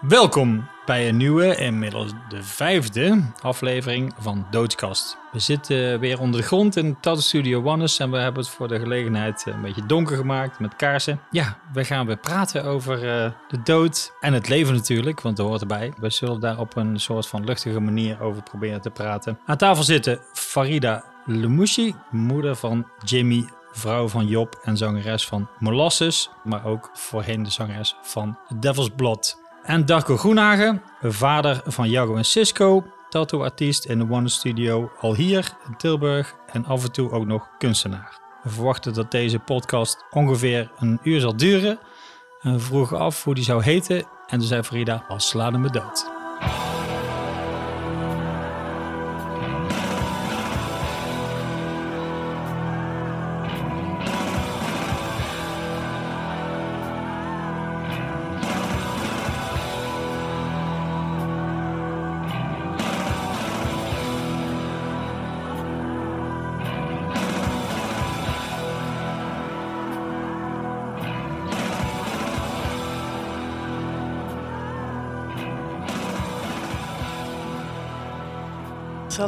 Welkom bij een nieuwe, inmiddels de vijfde aflevering van Doodskast. We zitten weer onder de grond in Tattoo Studio Wannes en we hebben het voor de gelegenheid een beetje donker gemaakt met kaarsen. Ja, we gaan weer praten over uh, de dood en het leven natuurlijk, want dat hoort erbij. We zullen daar op een soort van luchtige manier over proberen te praten. Aan tafel zitten Farida Lemouchi, moeder van Jimmy vrouw van Job en zangeres van Molasses, maar ook voorheen de zangeres van Devil's Blood. En Darko Groenhagen, vader van Jago en Cisco, tattoo-artiest in de One Studio al hier in Tilburg en af en toe ook nog kunstenaar. We verwachten dat deze podcast ongeveer een uur zal duren. En we vroegen af hoe die zou heten en toen zei Frida, als slaan me dood.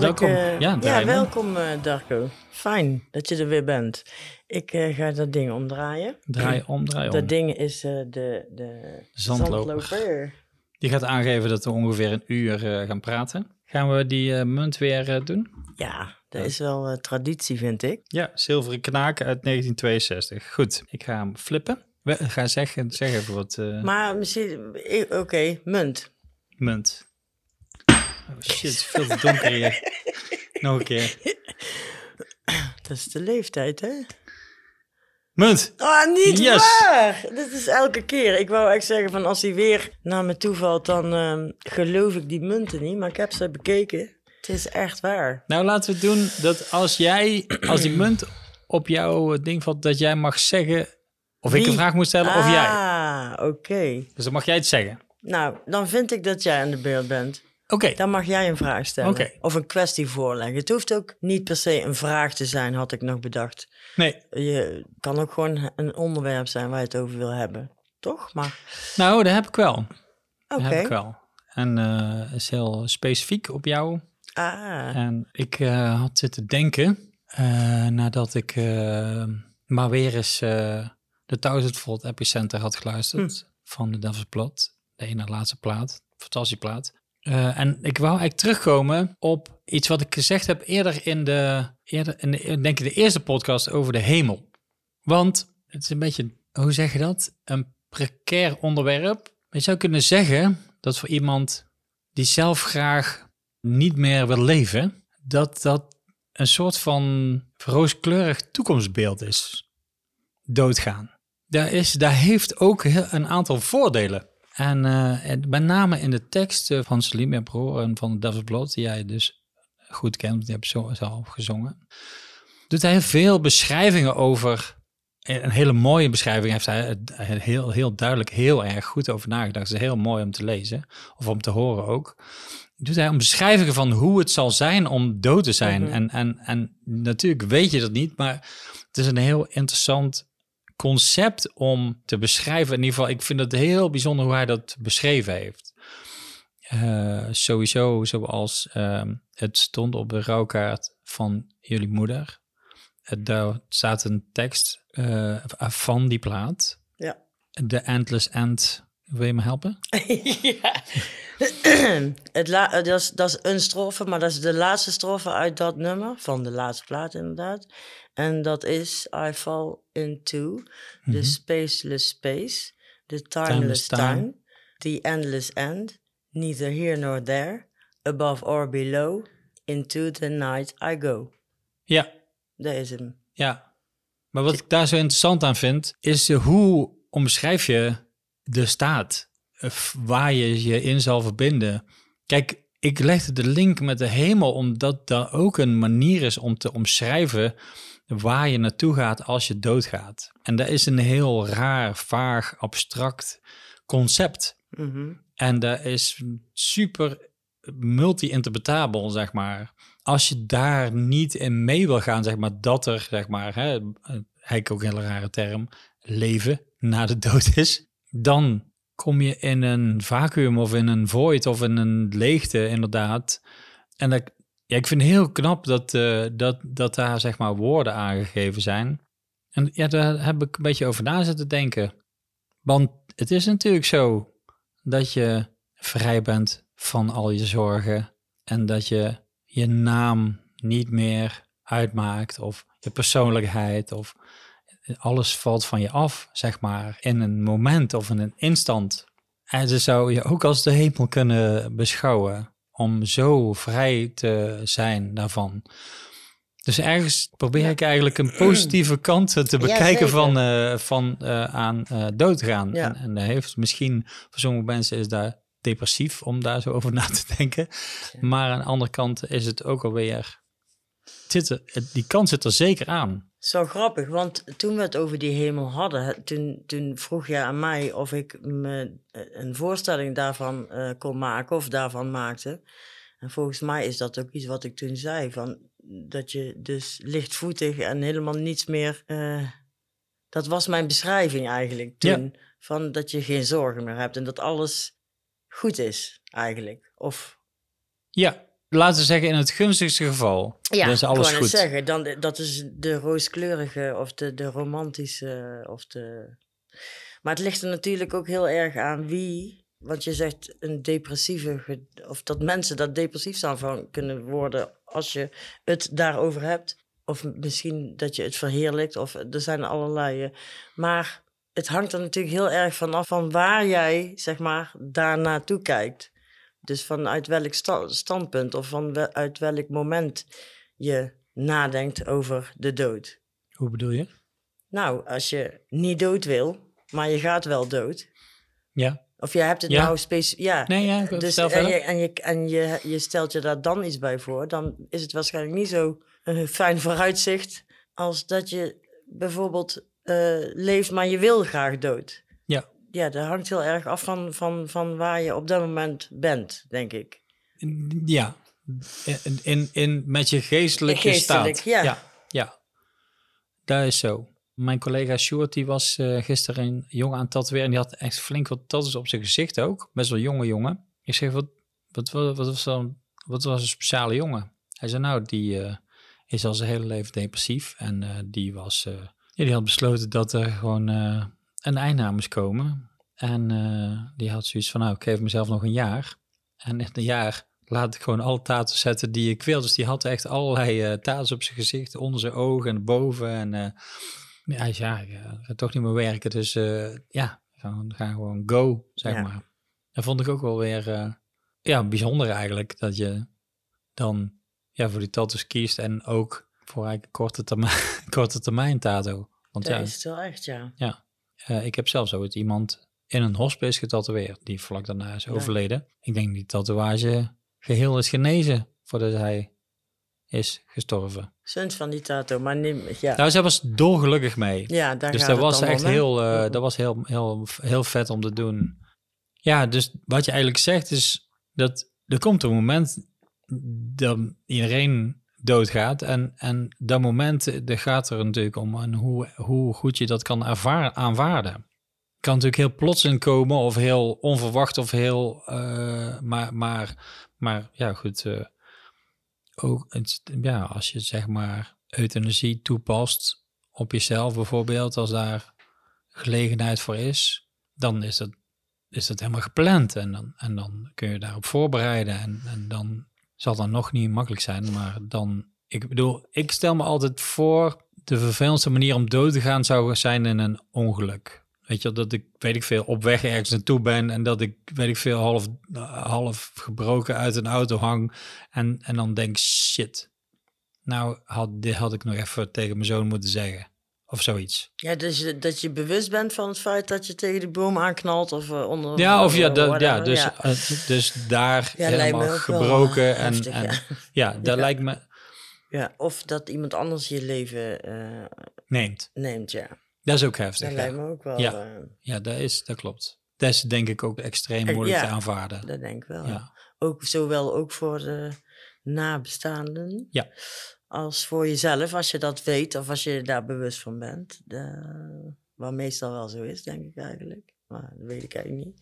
Welkom. Eh, ja, ja, welkom uh, Darko. Fijn dat je er weer bent. Ik uh, ga dat ding omdraaien. Draai om, draai om. Dat ding is de, de zandloper. Die gaat aangeven dat we ongeveer een uur gaan praten. Gaan we die munt weer doen? Ja, dat is wel traditie, vind ik. Ja, zilveren knaken uit 1962. Goed, ik ga hem flippen. We, ga zeggen, zeg even wat. Maar misschien, oké, munt. Munt. Oh shit, veel te donker hier. Nog een keer. Dat is de leeftijd, hè? Munt. Ah, oh, niet waar! Dit is elke keer. Ik wou echt zeggen van als hij weer naar me toe valt, dan uh, geloof ik die munten niet. Maar ik heb ze bekeken. Het is echt waar. Nou, laten we doen dat als jij, als die munt op jouw ding valt, dat jij mag zeggen of ik een vraag moet stellen of jij. Ah, oké. Dus dan mag jij het zeggen. Nou, dan vind ik dat jij aan de beurt bent. Oké. Dan mag jij een vraag stellen. Of een kwestie voorleggen. Het hoeft ook niet per se een vraag te zijn, had ik nog bedacht. Nee. Je kan ook gewoon een onderwerp zijn waar je het over wil hebben. Toch? Maar... Nou, dat heb ik wel. Oké. heb ik wel. En uh, is heel specifiek op jou. Ah. En ik uh, had zitten denken, uh, nadat ik maar weer eens de 1000 volt epicenter had geluisterd hm. van de Devil's Plot. De ene laatste plaat, fantastische plaat. Uh, en ik wou eigenlijk terugkomen op iets wat ik gezegd heb eerder in de, eerder in de, denk ik, de eerste podcast over de hemel. Want het is een beetje, hoe zeg je dat? Een precair onderwerp. Je zou kunnen zeggen dat voor iemand die zelf graag niet meer wil leven, dat dat een soort van rooskleurig toekomstbeeld is. Doodgaan. Daar, is, daar heeft ook een aantal voordelen. En, uh, met name in de teksten van Salim Ebro en van Devil's Blood, die jij dus goed kent, want die heb zo zelf gezongen, doet hij veel beschrijvingen over. Een hele mooie beschrijving heeft hij heel, heel duidelijk heel erg goed over nagedacht. Het is heel mooi om te lezen, of om te horen ook. Doet hij om beschrijvingen van hoe het zal zijn om dood te zijn. Mhm. en, en, en natuurlijk weet je dat niet, maar het is een heel interessant concept om te beschrijven. In ieder geval, ik vind het heel bijzonder hoe hij dat beschreven heeft. Uh, sowieso, zoals uh, het stond op de rouwkaart van jullie moeder. Uh, daar staat een tekst eh, van die plaat. Ja. The Endless End. Wil je me helpen? ja. het dat, is, dat is een strofe, maar dat is de laatste strofe uit dat nummer. Van de laatste plaat, inderdaad. En dat is I fall into the mhm. spaceless space, the timeless, time, the endless end, neither here nor there, above or below, into the night I go. Ja. Dat is hem. Ja. Maar wat ik daar zo interessant aan vind, is hoe omschrijf je de staat eh, waar je je in zal verbinden. Kijk, ik legde de link met de hemel omdat dat ook een manier is om te omschrijven waar je naartoe gaat als je doodgaat. En dat is een heel raar, vaag, abstract concept. Mhm. En dat is super multi-interpretabel, zeg maar. Als je daar niet in mee wil gaan, zeg maar, dat er, zeg maar, hè, eigenlijk ook een hele rare term, leven na de dood is, dan kom je in een vacuüm of in een void of in een leegte, inderdaad. En dat, ja, ik vind het heel knap dat, eh, dat, dat daar zeg maar woorden aangegeven zijn. En ja, daar heb ik een beetje over na zitten denken. Want het is natuurlijk zo dat je vrij bent van al je zorgen en dat je je naam niet meer uitmaakt of je persoonlijkheid of alles valt van je af, zeg maar, in een moment of in een instant. En ze zou je ook als de hemel kunnen beschouwen om zo vrij te zijn daarvan. Dus ergens probeer ik eigenlijk een positieve kant te bekijken van, uh, van uh, aan uh, doodgaan. Ja. En, en dat heeft misschien voor sommige mensen is daar depressief om daar zo over na te denken. Maar aan de andere kant is het ook alweer. Zit die kant zit er zeker aan. Zo grappig, want toen we het over die hemel hadden, toen, toen vroeg je aan mij of ik me een voorstelling daarvan kon maken of daarvan maakte. En volgens mij is dat ook iets wat ik toen zei, van dat je dus lichtvoetig en helemaal niets meer. Uh, dat was mijn beschrijving eigenlijk toen. Van dat je geen zorgen meer hebt en dat alles goed is eigenlijk. Of... Ja, laten we zeggen in het gunstigste geval. Ja, is alles goed. zeggen, dan, dat is de rooskleurige of de, de romantische of de... Maar het ligt er natuurlijk ook heel erg aan wie want je zegt een depressieve, of dat mensen dat depressief van kunnen worden als je het daarover hebt. Of misschien dat je het verheerlijkt, of er zijn allerlei. Eh, maar het hangt er natuurlijk heel erg van af van waar jij, zeg maar, daar naartoe kijkt. Dus vanuit welk standpunt of vanuit welk moment je nadenkt over de dood. Hoe bedoel je? Nou, als je niet dood wil, maar je gaat wel dood. Ja of je hebt het nou specifiek. Ja. Nee, ja, dus, en, je, en, je, en je, je stelt je daar dan iets bij voor, dan is het waarschijnlijk niet zo een fijn vooruitzicht als dat je bijvoorbeeld uh, leeft, maar je wil graag dood. Ja. Ja, dat hangt heel erg af van, van, van waar je op dat moment bent, denk ik. Ja, in, in, in, met je geestelijke Geestelijk, staat. Ja. ja. Ja, dat is zo. Mijn collega Sjoerd, die was uh, gisteren een jongen aan het tatoeëren. En die had echt flink wat tattoos op zijn gezicht ook. Best wel jonge jongen. Ik zeg, wat, wat, wat, wat was, dan, wat was een speciale jongen? Hij zei, nou, die uh, is al zijn hele leven depressief. En uh, die, was, ja, die had besloten dat er gewoon een moest komen. En die had zoiets van, nou, ik geef mezelf nog een jaar. En in een jaar laat ik gewoon alle tattoos zetten die ik wil. Dus die had echt allerlei tattoos op zijn gezicht, onder zijn ogen en boven. En ja, ja, ik ga toch niet meer werken. Dus uh, ja, we gaan gewoon go, zeg maar. Dat vond ik ook wel weer uh, ja, bijzonder eigenlijk. Dat je dan ja, voor die tattoos kiest en ook voor eigenlijk korte termijn, korte termijn tato. Want dat ja, is het wel echt, ja. Ja, uh, ik heb zelfs ooit iemand in een hospice getatoeëerd die vlak daarna is overleden. Ik denk die tatoeage geheel is genezen voordat hij is gestorven. Zuns van die tato, maar niet, ja. Nou, zij was dolgelukkig mee. Ja, daar dus dat was echt heel, uh, dat was heel, heel, heel vet om te doen. Ja, dus wat je eigenlijk zegt is dat er komt een moment dat iedereen doodgaat. En, en dat moment de gaat er natuurlijk om en hoe, hoe goed je dat kan ervaren, aanvaarden. Kan natuurlijk heel plots komen of heel onverwacht of heel... Uh, maar, maar, maar ja, goed... Uh, ook, ja, als je zeg maar euthanasie toepast op jezelf bijvoorbeeld, als daar gelegenheid voor is, dan is dat, is dat helemaal gepland en dan, en dan kun je daarop voorbereiden en, en dan zal dat nog niet makkelijk zijn, maar dan, ik bedoel, ik stel me altijd voor, de vervelendste manier om dood te gaan zou zijn in een ongeluk. Weet je, dat ik, weet ik veel, op weg ergens naartoe ben en dat ik, weet ik veel, half, half gebroken uit een auto hang en, en dan denk, shit, nou had, dit had ik nog even tegen mijn zoon moeten zeggen. Of zoiets. Ja, dus dat je bewust bent van het feit dat je tegen de boom aanknalt of uh, onder... Ja, of ja, ja dus, ja. Uh, dus daar ja, helemaal gebroken. Wel, en, heftig, en, ja, ja dat lijkt me... Ja, of dat iemand anders je leven uh, neemt. Neemt, ja. Dat is ook heftig. Dat lijkt me ook wel. Ja, ja dat, is, dat klopt. Dat is denk ik ook extreem moeilijk te aanvaarden. Dat denk ik wel. Ja. Ook, zowel ook voor de nabestaanden. Ja. Als voor jezelf, als je dat weet of als je daar bewust van bent. De, wat meestal wel zo is, denk ik eigenlijk. Maar dat weet ik eigenlijk niet.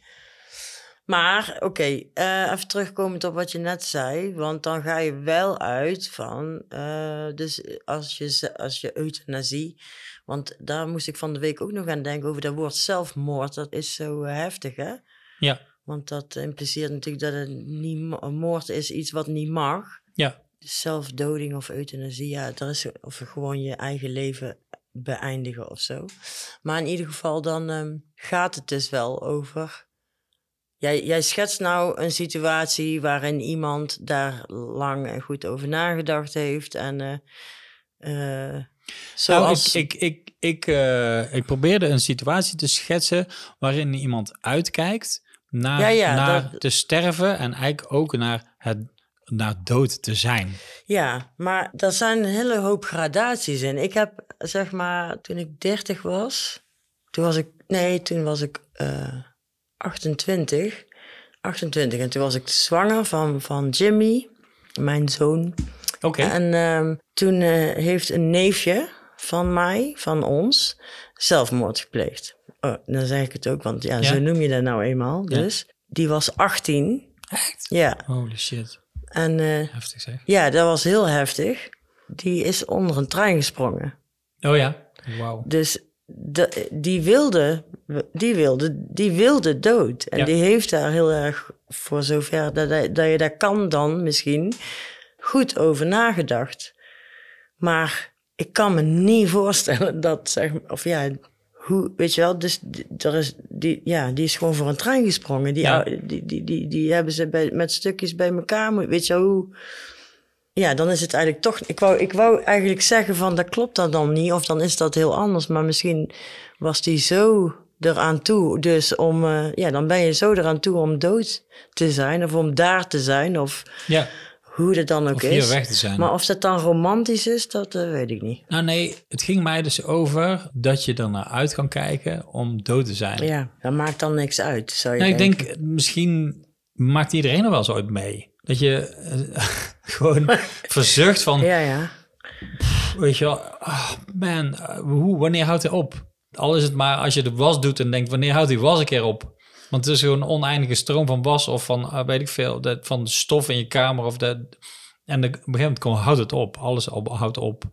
Maar oké, eh, even terugkomend op wat je net zei. Want dan ga je wel uit van. eh, dus als je, als je euthanasie. Want daar moest ik van de week ook nog aan denken over dat woord zelfmoord. Dat is zo heftig, hè? Ja, Want dat impliceert natuurlijk dat het niet, moord is iets wat niet mag. ja, zelfdoding of euthanasie, ja, dat is of gewoon je eigen leven beëindigen of zo. Maar in ieder geval, dan ehm, gaat het dus wel over. Jij, jij schetst nou een situatie waarin iemand daar lang en goed over nagedacht heeft. En eh eh, Nou, zoals. ik, ik, ik, ik, eh, ik probeerde een situatie te schetsen waarin iemand uitkijkt naar, Ja, ja, naar dat- te sterven en eigenlijk ook naar, het, naar dood te zijn. Ja, maar er zijn een hele hoop gradaties in. Ik heb, zeg maar, toen ik 30 was, toen was ik, nee, toen was ik eh 28. 28 en toen was ik zwanger van, van Jimmy, mijn zoon. Oké, En ehm, toen eh, heeft een neefje van mij, van ons, zelfmoord gepleegd. Oh, dan zeg ik het ook, want ja, Ja. zo noem je dat nou eenmaal. Ja. Dus die was 18. echt? Ja, Holy shit, en eh, heftig zeg. ja, dat was heel heftig. Die is onder een trein gesprongen. Oh ja, wauw. Dus de, die, wilde, die, wilde, die wilde dood. En Ja. die heeft daar heel erg, voor zover dat, hij- dat je dat kan dan misschien, goed over nagedacht. Maar ik kan me niet voorstellen dat, zeg maar, of ja, hoe, weet je wel, dus die- er is, die, ja, die is gewoon voor een trein gesprongen. Die, Ja. die, die, die, die hebben ze bij, met stukjes bij elkaar, weet je wel, hoe... Ja, dan is het eigenlijk toch. Ik wou, ik wou eigenlijk zeggen van dat klopt dat dan niet, of dan is dat heel anders. Maar misschien was die zo eraan toe. Dus om, eh, ja, dan ben je zo eraan toe om dood te zijn, of om daar te zijn, of Ja, hoe dat dan ook of is. hier weg te zijn. Maar of dat dan romantisch is, dat eh, weet ik niet. Nou nee, het ging mij dus over dat je er naar uit kan kijken om dood te zijn. Ja, dat maakt dan niks uit, zou je Nou, ik denk, misschien maakt iedereen er wel eens ooit mee. Dat je eh, gewoon verzucht van, Ja, ja. weet je wel, ah, man, eh, hoe, wanneer houdt hij op? Al is het maar als je de was doet en denkt, wanneer houdt die was een keer op? Want het is gewoon een oneindige stroom van was of van, eh, weet ik veel, van de stof in je kamer. Of dat, en de, op een gegeven moment gewoon, houdt het op. Alles op, houdt op.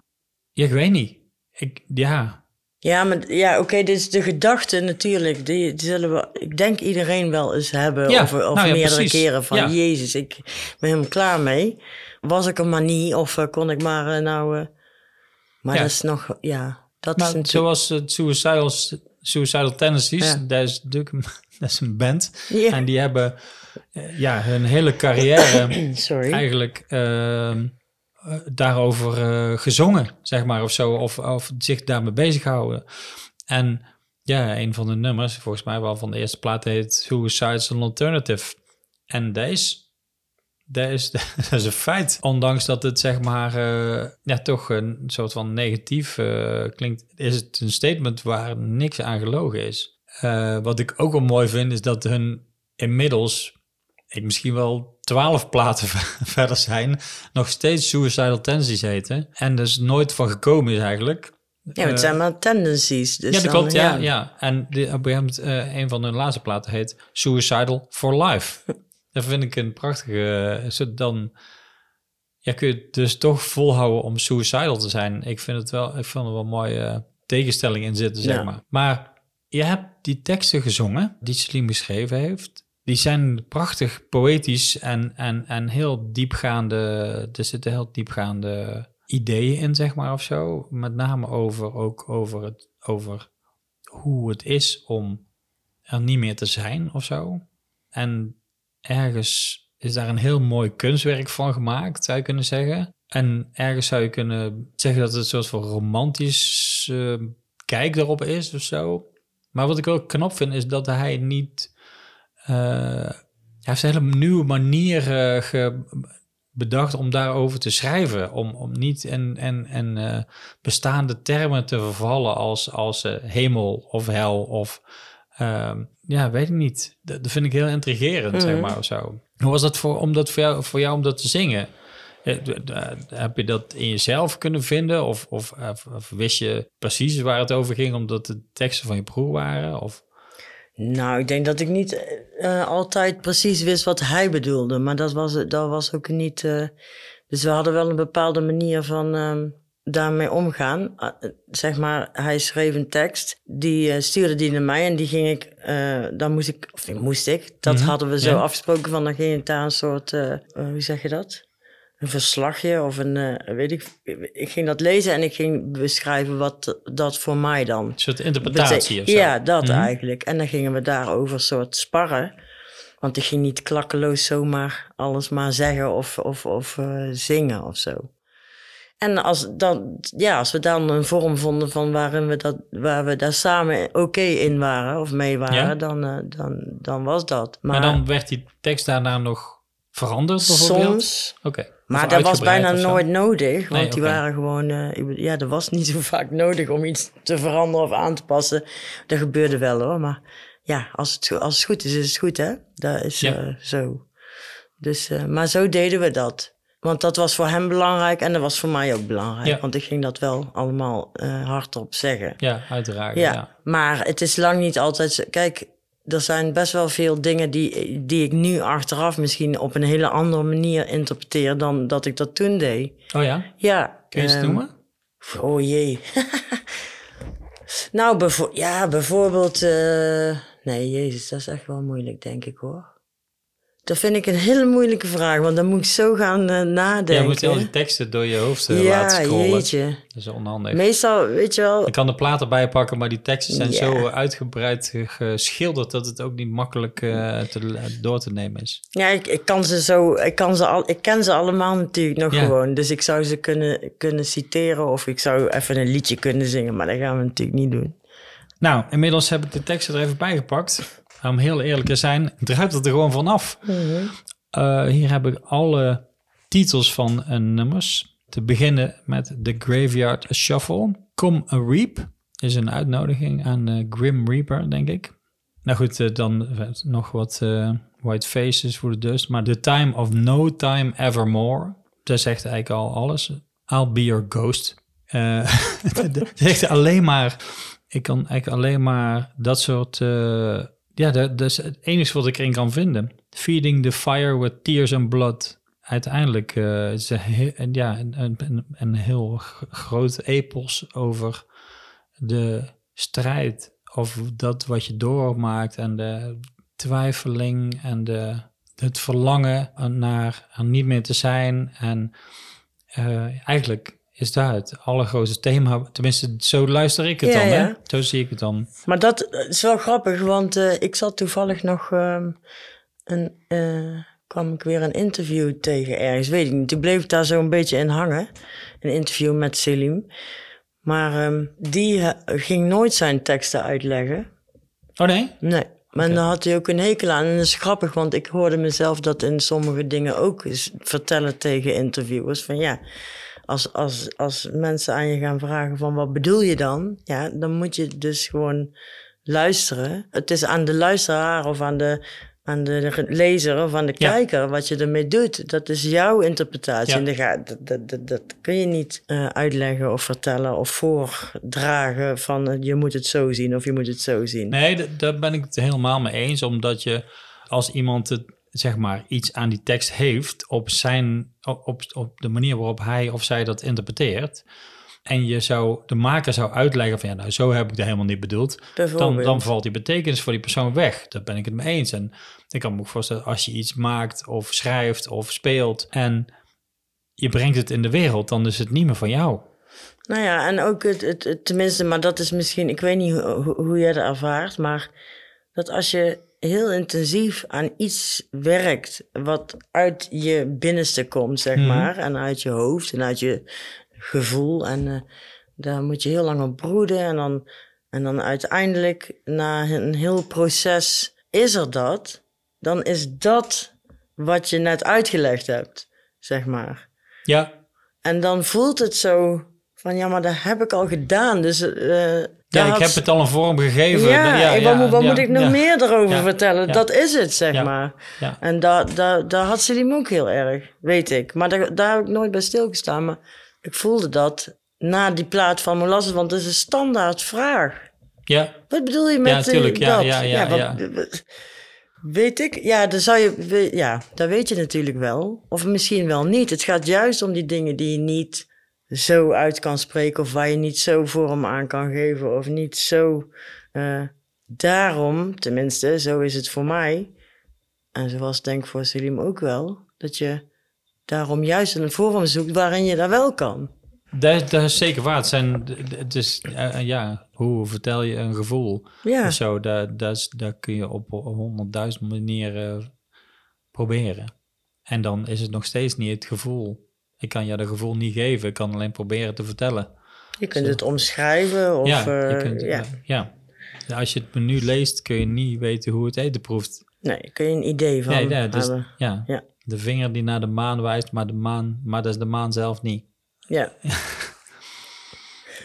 Ja, ik weet niet. Ik, ja, Ja, maar ja, oké, dit is de gedachte natuurlijk. Die, die zullen we, ik denk iedereen wel eens hebben. Ja, of of nou ja, meerdere precies. keren van, Ja. Jezus, ik ben helemaal klaar mee. Was ik er maar niet, of eh, kon ik maar eh, nou... maar dat is nog, ja, dat Maar is natuurlijk... zoals het Suicidal, Suicidal Tendencies, dat, is natuurlijk een, dat is een band. En die hebben eh, ja, hun hele carrière Sorry. eigenlijk ehm, eh, daarover eh, gezongen, zeg maar, of zo. Of, of zich daarmee bezighouden. En ja, een van de nummers, volgens mij wel van de eerste plaat, heet Suicide is an Alternative. En is... Dat is, dat is een feit. Ondanks dat het zeg maar ja, toch een soort van negatief klinkt, is het een statement waar niks aan gelogen is. Eh, wat ik ook wel mooi vind, is dat hun inmiddels, ik misschien wel twaalf platen verder zijn, nog steeds Suicidal Tendencies heten. En dus nooit van gekomen is eigenlijk. ja, het zijn maar tendencies. Dus ja, dat dan, klopt, ja. ja. En die, op een eh, een van hun laatste platen heet Suicidal for Life. dat vind ik een prachtige... eh, zo dan ja, kun je het dus toch volhouden om suicidal te zijn. Ik vind het wel, ik vind er wel een mooie tegenstelling in zitten, zeg Ja. maar. Maar je hebt die teksten gezongen, die Celine geschreven heeft. Die zijn prachtig poëtisch en, en, en heel diepgaande... Er zitten heel diepgaande ideeën in, zeg maar, of zo. Met name over, ook over, het, over hoe het is om er niet meer te zijn of zo. En ergens is daar een heel mooi kunstwerk van gemaakt, zou je kunnen zeggen. En ergens zou je kunnen zeggen dat het een soort van romantisch eh, kijk erop is of zo. Maar wat ik ook knap vind, is dat hij niet... eh, hij heeft een hele nieuwe manier eh, ge- bedacht om daarover te schrijven. Om, om niet in, in, in eh, bestaande termen te vervallen als, als eh, hemel of hel of... ehm, ja, weet ik niet. Dat, dat vind ik heel intrigerend, zeg Mhm. maar, of zo. Hoe was dat voor, om dat voor, jou, voor jou om dat te zingen? Eh, Heb je dat in jezelf kunnen vinden? Of, of, of, wist je precies waar het over ging omdat de teksten van je broer waren? Of, Nou, ik denk dat ik niet eh, altijd precies wist wat hij bedoelde. Maar dat was, dat was ook niet... eh, dus we hadden wel een bepaalde manier van ehm, daarmee omgaan. Eh, zeg maar, hij schreef een tekst. Die eh, stuurde die naar mij en die ging ik... eh, dan moest ik... Of moest ik. Dat Mhm, hadden we zo ja. afgesproken van... Dan ging ik daar een soort... eh, eh, hoe zeg je dat? Een verslagje of een... eh, weet ik... Ik ging dat lezen en ik ging beschrijven wat dat voor mij dan Een soort interpretatie of zo. ja, dat Mhm. eigenlijk. En dan gingen we daarover soort sparren. Want ik ging niet klakkeloos zomaar alles maar zeggen of, of, of eh, zingen of zo. En als, dan, ja, als we dan een vorm vonden van waarin we dat, waar we daar samen oké in waren of mee waren, Ja. dan, eh, dan, dan was dat. Maar, Maar, dan werd die tekst daarna nog veranderd bijvoorbeeld? soms, Oké. Maar dat was bijna nooit nodig, want Nee, die waren gewoon, bedoel, ja, er was niet zo vaak nodig om iets te veranderen of aan te passen. Dat gebeurde wel hoor, maar ja, als het, als het goed is, is het goed hè. Dat is Ja. eh, zo. Dus, eh, maar zo deden we dat. Want dat was voor hem belangrijk en dat was voor mij ook belangrijk. Ja. Want ik ging dat wel allemaal hardop zeggen. Ja, uiteraard. Ja, Ja. maar het is lang niet altijd zo. Kijk, er zijn best wel veel dingen die, die ik nu achteraf misschien op een hele andere manier interpreteer dan dat ik dat toen deed. Oh ja? Ja. Kun je eens ehm, noemen? Oh jee. nou, bevo- ja, bijvoorbeeld. eh, nee, Jezus, dat is echt wel moeilijk, denk ik hoor. Dat vind ik een hele moeilijke vraag, want dan moet ik zo gaan eh, nadenken. Ja, je moet al die teksten door je hoofd eh, Ja, laten scrollen. jeetje. Dat is onhandig. Meestal, weet je wel, Ik kan de plaat erbij pakken, maar die teksten zijn zo uitgebreid ge- geschilderd dat het ook niet makkelijk eh, te, door te nemen is. Ja, ik, ik kan ze zo, ik, kan ze al, ik ken ze allemaal natuurlijk nog Ja. gewoon. Dus ik zou ze kunnen, kunnen citeren of ik zou even een liedje kunnen zingen, maar dat gaan we natuurlijk niet doen. Nou, inmiddels heb ik de teksten er even bij gepakt. Om heel eerlijk te zijn, druipt het er gewoon vanaf. Eh hier heb ik alle titels van eh, nummers. Te beginnen met The Graveyard Shuffle. Come a Reap is een uitnodiging aan eh, Grim Reaper, denk ik. Nou goed, dan nog wat White Faces voor de dust. Maar The Time of No Time Evermore. Dat zegt eigenlijk al alles. I'll be your ghost. Dat zegt alleen maar... Ik kan eigenlijk alleen maar dat soort... ja, dat, is het enige wat ik erin kan vinden. Feeding the fire with tears and blood. Uiteindelijk eh, is een, ja, een, een, een heel groot epos over de strijd. Of dat wat je doormaakt en de twijfeling en de, het verlangen naar niet meer te zijn. En eh, eigenlijk is dat het allergrootste thema. Tenminste, zo luister ik het Ja, dan. ja. Hè? Zo zie ik het dan. Maar dat is wel grappig, want eh, ik zat toevallig nog ehm, een, eh, kwam ik weer een interview tegen ergens, weet ik niet. Toen bleef ik daar zo een beetje in hangen, een interview met Selim. Maar ehm, die eh, ging nooit zijn teksten uitleggen. Oh nee? Nee. Maar dan had hij ook een hekel aan. En dat is grappig, want ik hoorde mezelf dat in sommige dingen ook vertellen tegen interviewers. Van ja, als, als, als mensen aan je gaan vragen van wat bedoel je dan? Ja, dan moet je dus gewoon luisteren. Het is aan de luisteraar of aan de, aan de lezer of aan de Ja. kijker wat je ermee doet. Dat is jouw interpretatie. Ja. En dat, ga- dat, dat, dat, kun je niet eh, uitleggen of vertellen of voordragen van eh, je moet het zo zien of je moet het zo zien. Nee, daar ben ik het helemaal mee eens. Omdat je als iemand het, zeg maar, iets aan die tekst heeft op, zijn, op, op, de manier waarop hij of zij dat interpreteert. En je zou, de maker zou uitleggen van ja, nou zo heb ik dat helemaal niet bedoeld. Dan, dan valt die betekenis voor die persoon weg. Daar ben ik het mee eens. En ik kan me ook voorstellen, als je iets maakt of schrijft of speelt en je brengt het in de wereld, dan is het niet meer van jou. Nou ja, en ook het, het, het- tenminste, maar dat is misschien, ik weet niet hoe, hoe, hoe jij dat ervaart, maar dat als je heel intensief aan iets werkt wat uit je binnenste komt, zeg Mhm. maar, en uit je hoofd en uit je gevoel, en eh, daar moet je heel lang op broeden en dan, en dan uiteindelijk, na een heel proces, is er dat, dan is dat wat je net uitgelegd hebt, zeg maar. Ja, En dan voelt het zo van, ja, maar dat heb ik al gedaan. Dus eh, ja daar ik heb het al een vorm gegeven. Ja, wat, moet, wat ja, moet ik nog ja. meer erover ja, vertellen? ja. Dat is het, zeg Ja, maar. ja. En daar, daar, daar had ze die ook heel erg, weet ik. Maar daar, daar heb ik nooit bij stilgestaan. Maar ik voelde dat na die plaat van Molasses, want het is een standaard vraag. Ja, Wat bedoel je met Ja, eh, tuurlijk, ja, dat? ja, ja, ja. wat- Weet ik? Ja, dan zou je, ja, dat weet je natuurlijk wel. Of misschien wel niet. Het gaat juist om die dingen die je niet zo uit kan spreken... of waar je niet zo vorm aan kan geven... of niet zo... eh, daarom, tenminste, zo is het voor mij... en zoals denk ik voor Selim ook wel... dat je daarom juist een vorm zoekt waarin je dat wel kan. dat, is- dat is zeker waar. Het zijn, het is, eh, ja, hoe vertel je een gevoel? Ja, Of zo, dat, dat, is, dat kun je op honderdduizend manieren proberen. En dan is het nog steeds niet het gevoel. Ik kan je dat gevoel niet geven, ik kan alleen proberen te vertellen. je kunt zo. het omschrijven of... ja, eh, je kunt, ja. eh, ja. Als je het menu leest, kun je niet weten hoe het eten proeft. Nee, kun je een idee van Nee, nee, dus, hebben. ja. Ja. De vinger die naar de maan wijst, maar, de maan, maar dat is de maan zelf niet. Ja,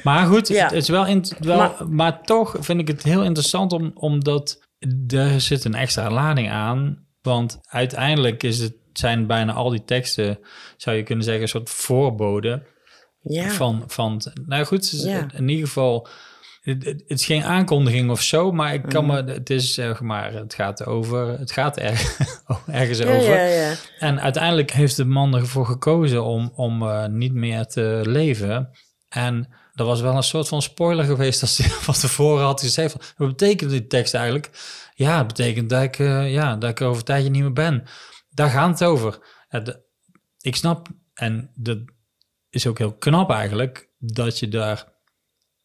Maar goed, Ja. het is wel, int- wel maar, Maar- toch vind ik het heel interessant om, omdat er zit een extra lading aan. Want uiteindelijk is het, zijn bijna al die teksten, zou je kunnen zeggen, een soort voorboden ja. van, van. Nou goed, Ja. in ieder geval. Het, het- is geen aankondiging of zo, maar ik kan Mhm. me, het is zeg maar, het gaat over, het gaat er, ergens ja, over. ja, ja. En uiteindelijk heeft de man ervoor gekozen om, om eh, niet meer te leven. En er was wel een soort van spoiler geweest als hij van tevoren had gezegd van, wat betekent die tekst eigenlijk? Ja, het betekent dat ik, eh, ja, dat ik over een tijdje niet meer ben. Daar gaat het over. Eh, ik snap, en dat is ook heel knap eigenlijk, dat je daar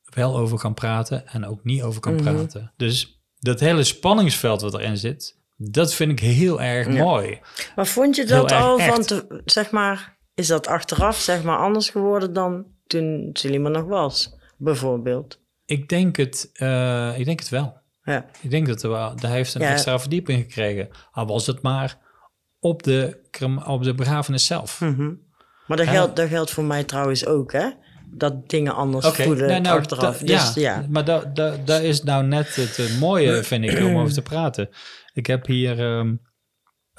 wel over kan praten en ook niet over kan Mhm. praten. Dus dat hele spanningsveld wat erin zit, dat vind ik heel erg Ja. mooi. Maar vond je dat al van, te, zeg maar, is dat achteraf zeg maar anders geworden dan toen Selima nog was, bijvoorbeeld? Ik denk het, eh, ik denk het wel. Ja, Ik denk dat er wel, hij heeft een Ja. extra verdieping gekregen. Al was het maar op de, op de begrafenis zelf. mhm. maar dat, geldt, dat geldt voor mij trouwens ook, hè? Dat dingen anders voelen nou, nou, achteraf. dus ja, ja, maar dat da, da is nou net het mooie, vind ik, om over te praten. Ik heb hier ehm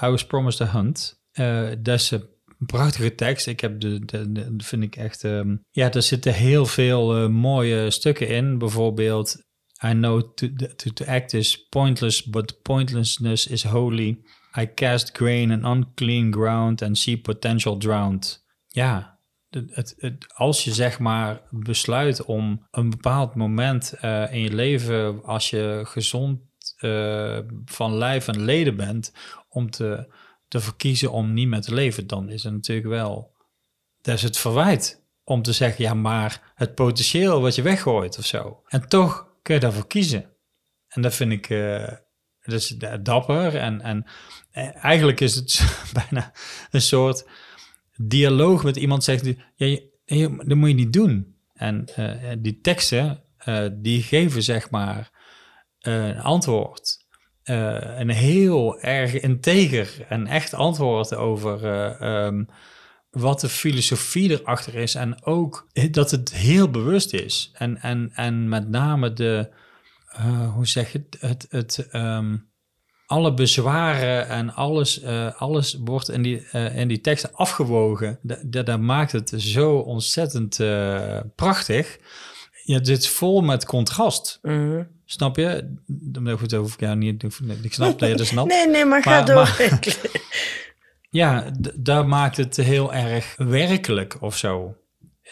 I Was Promised a Hunt. Eh, dat is een prachtige tekst. Ik heb de, de, de- vind ik echt, ehm, ja, er zitten heel veel eh, mooie stukken in. Bijvoorbeeld, I know to, to, to act is pointless, but pointlessness is holy. I cast grain in unclean ground and see potential drowned. Ja, het, het- als je zeg maar besluit om een bepaald moment eh, in je leven, als je gezond eh, van lijf en leden bent, om te, te verkiezen om niet meer te leven, dan is het natuurlijk wel, dat is het verwijt om te zeggen, ja, maar het potentieel wat je weggooit of zo. En toch kun je daarvoor kiezen. En dat vind ik, eh is dapper en, en eh, eigenlijk is het bijna een soort dialoog met iemand zegt, ja, je- dat moet je niet doen. En eh, die teksten, eh, die geven zeg maar een antwoord. Een heel erg integer en echt antwoord over eh, ehm, wat de filosofie erachter is. En ook dat het heel bewust is. En, en, en met name de, eh, hoe zeg je het, het, het ehm, alle bezwaren en alles, eh, alles wordt in die, eh, in die teksten afgewogen. Dat, dat, dat maakt het zo ontzettend prachtig. Ja, zit vol met contrast. Mhm. Snap je? Nou goed, hoef ik jou niet. Ik snap dat je dat snapt. Nee, nee, maar ga door. maar- Ja, d- daar maakt het heel erg werkelijk of zo.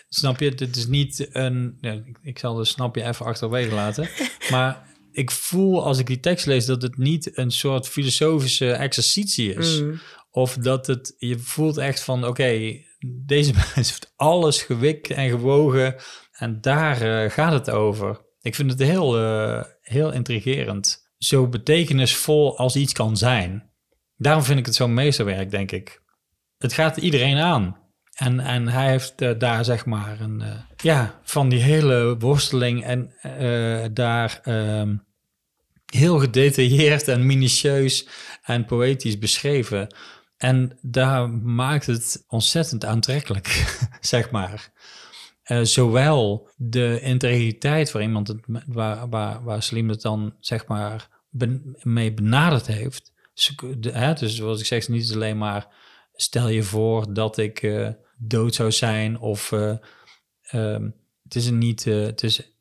Snap je? Dit is niet een. Ja, ik, ik zal de snap je even achterwege laten. Maar ik voel als ik die tekst lees dat het niet een soort filosofische exercitie is. Mhm. Of dat het. Je voelt echt van: oké, deze mens heeft alles gewikt en gewogen. En daar eh, gaat het over. Ik vind het heel, eh, heel intrigerend. Zo betekenisvol als iets kan zijn. Daarom vind ik het zo'n meesterwerk, denk ik. Het gaat iedereen aan. En, en hij heeft eh, daar zeg maar een, eh, ja, van die hele worsteling en eh, daar ehm, heel gedetailleerd en minutieus en poëtisch beschreven. En daar maakt het ontzettend aantrekkelijk, zeg maar. Zowel de integriteit waar iemand het, waar, waar, waar Slim het dan zeg maar mee benaderd heeft. De- hè, dus zoals ik zeg, niet alleen maar stel je voor dat ik dood zou zijn of eh, ehm, het is niet, eh, het is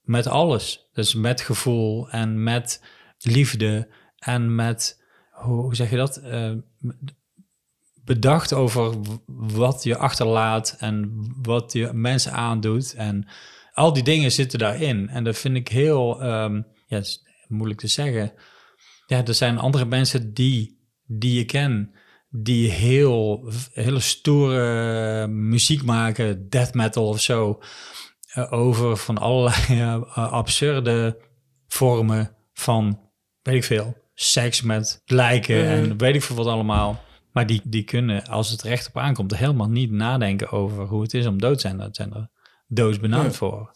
met alles. Dus met gevoel en met liefde en met, hoe, zeg je dat? Eh, bedacht over wat je achterlaat en wat je mensen aandoet. En al die dingen zitten daarin. En dat vind ik heel, um, ja, moeilijk te zeggen. Ja, er zijn andere mensen die, die je ken, die heel, hele stoere muziek maken, death metal of zo, uh, over van allerlei uh, absurde vormen van, weet ik veel, seks met lijken en weet ik veel wat allemaal. Maar die, die kunnen, als het recht op aankomt, helemaal niet nadenken over hoe het is om dood te zijn. Dat zijn er doodsbenauwd voor.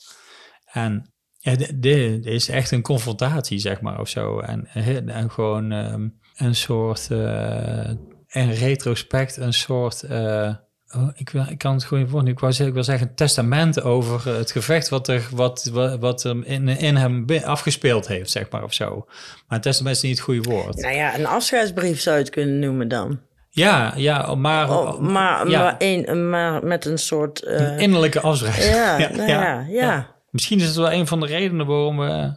En ja, dit is echt een confrontatie, zeg maar, of zo. En, en gewoon um, een soort, uh, in retrospect, een soort, uh, oh, ik, ik kan het gewoon niet ik wou zeggen, ik wil zeggen een testament over het gevecht wat er, wat, wat, wat in, in hem afgespeeld heeft, zeg maar, of zo. Maar een testament is niet het goede woord. Nou ja, een afscheidsbrief zou je het kunnen noemen dan. Ja, ja, maar... Oh, maar, ja. Maar, een, maar met een soort... Uh, een innerlijke afschrijving. Ja, ja, nou ja, ja, Misschien is het wel een van de redenen waarom we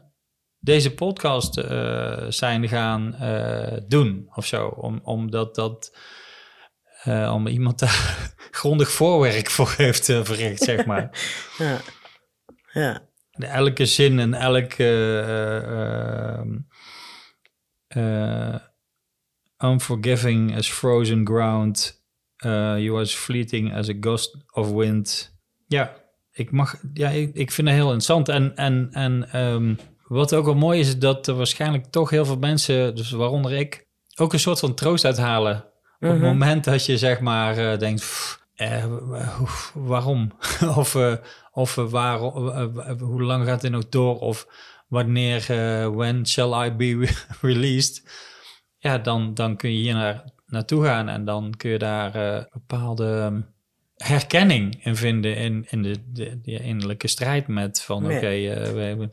deze podcast uh, zijn gaan uh, doen of zo. Om, omdat dat... om iemand daar grondig voorwerk voor heeft verricht, zeg maar. ja. ja. Elke zin en elke unforgiving as frozen ground. Uh, you as fleeting as a gust of wind. Ja, ik, mag, ja, ik, ik vind het heel interessant. En, en, en um, wat ook wel mooi is, is dat er waarschijnlijk toch heel veel mensen, dus waaronder ik, ook een soort van troost uithalen. Op het mhm. moment dat je zeg maar uh, denkt, pff, eh, waarom? of uh, of waar, hoe lang gaat dit nog door? Of wanneer, when shall I be released? ja, dan, dan kun je hier naar, naartoe gaan en dan kun je daar uh, bepaalde ehm, herkenning in vinden in, in de, de, de innerlijke strijd met van oké, okay, uh,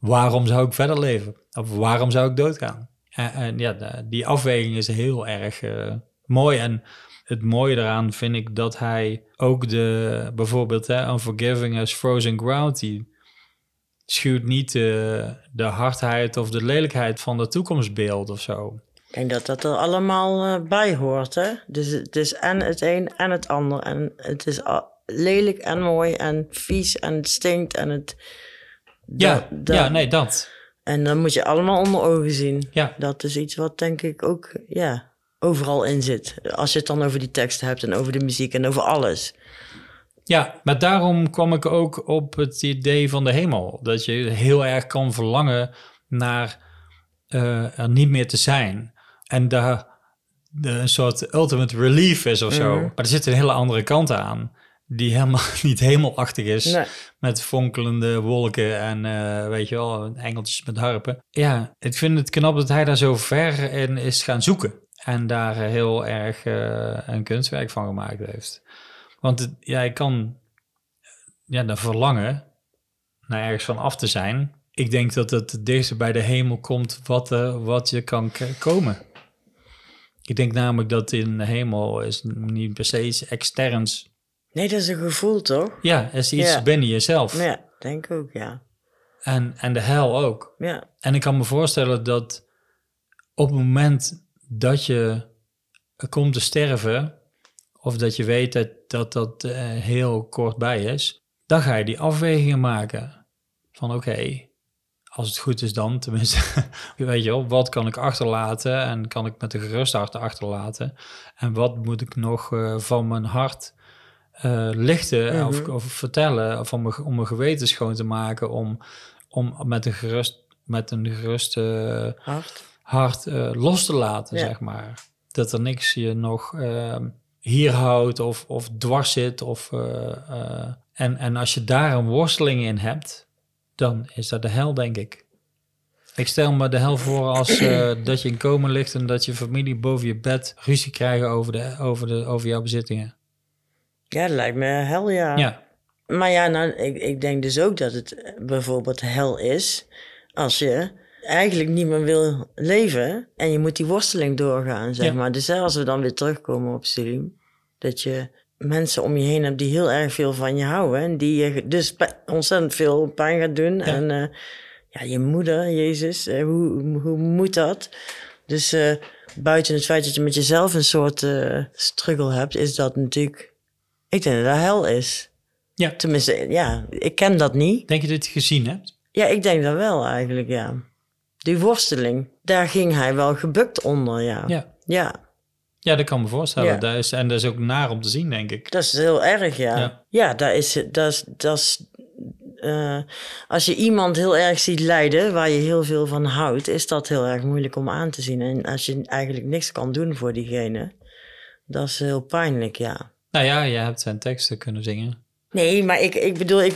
waarom zou ik verder leven? Of waarom zou ik doodgaan? En, ja, die afweging is heel erg uh, mooi en het mooie eraan vind ik dat hij ook de, bijvoorbeeld hè, Unforgiving as Frozen Ground, die schuwt niet de, hardheid of de lelijkheid van de toekomstbeeld of zo. Ik denk dat dat er allemaal uh, bij hoort. Hè? Dus het is en het een en het ander. En het is lelijk en mooi en vies en het stinkt en het... Ja, ja nee, dat. En dan moet je allemaal onder ogen zien. Ja. Dat is iets wat denk ik ook ja, overal in zit. Als je het dan over die teksten hebt en over de muziek en over alles. Ja, maar daarom kwam ik ook op het idee van de hemel. Dat je heel erg kan verlangen naar uh, er niet meer te zijn. En daar een soort ultimate relief is of zo. Mhm. Maar er zit een hele andere kant aan. Die helemaal niet hemelachtig is. Met fonkelende wolken en uh, weet je wel, engeltjes met harpen. Ja, ik vind het knap dat hij daar zo ver in is gaan zoeken. En daar heel erg uh, een kunstwerk van gemaakt heeft. Want het, ja, ik kan ja, de verlangen naar ergens van af te zijn. Ik denk dat het dichtst bij de hemel komt wat, uh, wat je kan komen. Ik denk namelijk dat in de hemel is niet per se iets externs. Nee, dat is een gevoel, toch? Ja, het is iets binnen jezelf. Ja, denk ook, ja. En, en de hel ook. Ja. En ik kan me voorstellen dat op het moment dat je komt te sterven, of dat je weet dat dat, dat uh, heel kort bij is, dan ga je die afwegingen maken. Van oké, als het goed is dan, tenminste, weet je wel, wat kan ik achterlaten en kan ik met een gerust hart achterlaten? En wat moet ik nog uh, van mijn hart uh, lichten mm -hmm. of, of, vertellen, of om, om mijn geweten schoon te maken, om, om met een gerust, met een gerust uh, hart, hart los te laten, ja. zeg maar. Dat er niks je nog ehm, hier houdt of, of dwars zit. Of, en, en als je daar een worsteling in hebt, dan is dat de hel, denk ik. Ik stel me de hel voor als uh, dat je in komen ligt en dat je familie boven je bed ruzie krijgen over, de, over, de, over jouw bezittingen. Ja, dat lijkt me hel, ja. ja. Maar ja, nou, ik, ik denk dus ook dat het bijvoorbeeld hel is als je eigenlijk niet meer wil leven en je moet die worsteling doorgaan, zeg ja. maar. Dus als we dan weer terugkomen op Selim, dat je mensen om je heen hebt die heel erg veel van je houden. En die je dus ontzettend veel pijn gaat doen. En eh, ja, je moeder, Jezus, eh, hoe, hoe moet dat? Dus eh, buiten het feit dat je met jezelf een soort eh, struggle hebt, is dat natuurlijk... Ik denk dat dat hel is. Ja. Tenminste, ja, ik ken dat niet. Denk je dat je het gezien hebt? Ja, ik denk dat wel eigenlijk, ja. Die worsteling, daar ging hij wel gebukt onder, ja. Ja. Ja, Ja, dat kan me voorstellen. Ja. Dat is, en dat is ook naar om te zien, denk ik. dat is heel erg, ja. Ja. Ja, dat is... Dat is, dat is eh, als je iemand heel erg ziet lijden, waar je heel veel van houdt, is dat heel erg moeilijk om aan te zien. En als je eigenlijk niks kan doen voor diegene, dat is heel pijnlijk, ja. Nou ja, je hebt zijn teksten kunnen zingen. Nee, maar ik, ik bedoel, ik,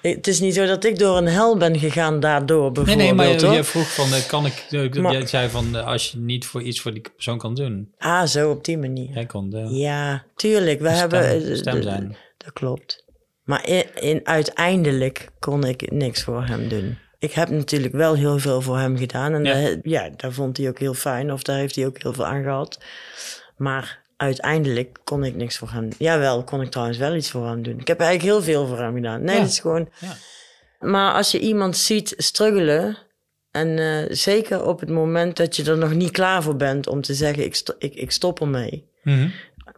het is niet zo dat ik door een hel ben gegaan daardoor, Nee, bijvoorbeeld. nee, maar je, je vroeg van, eh, kan ik... eh, Maar- jij zei van, eh, als je niet voor iets voor die persoon kan doen. Ah, zo op die manier. Jij kon de, Ja, tuurlijk. We de hebben. stem, stem zijn. Dat klopt. Maar in, in, uiteindelijk kon ik niks voor hem doen. Ik heb natuurlijk wel heel veel voor hem gedaan. En ja, daar vond hij ook heel fijn. Of daar heeft hij ook heel veel aan gehad. Maar uiteindelijk kon ik niks voor hem doen. Jawel, kon ik trouwens wel iets voor hem doen. Ik heb eigenlijk heel veel voor hem gedaan. Nee, Ja. dat is gewoon... Ja. Maar als je iemand ziet struggelen... En eh, zeker op het moment dat je er nog niet klaar voor bent om te zeggen... ik, sto- ik, ik stop ermee Mhm.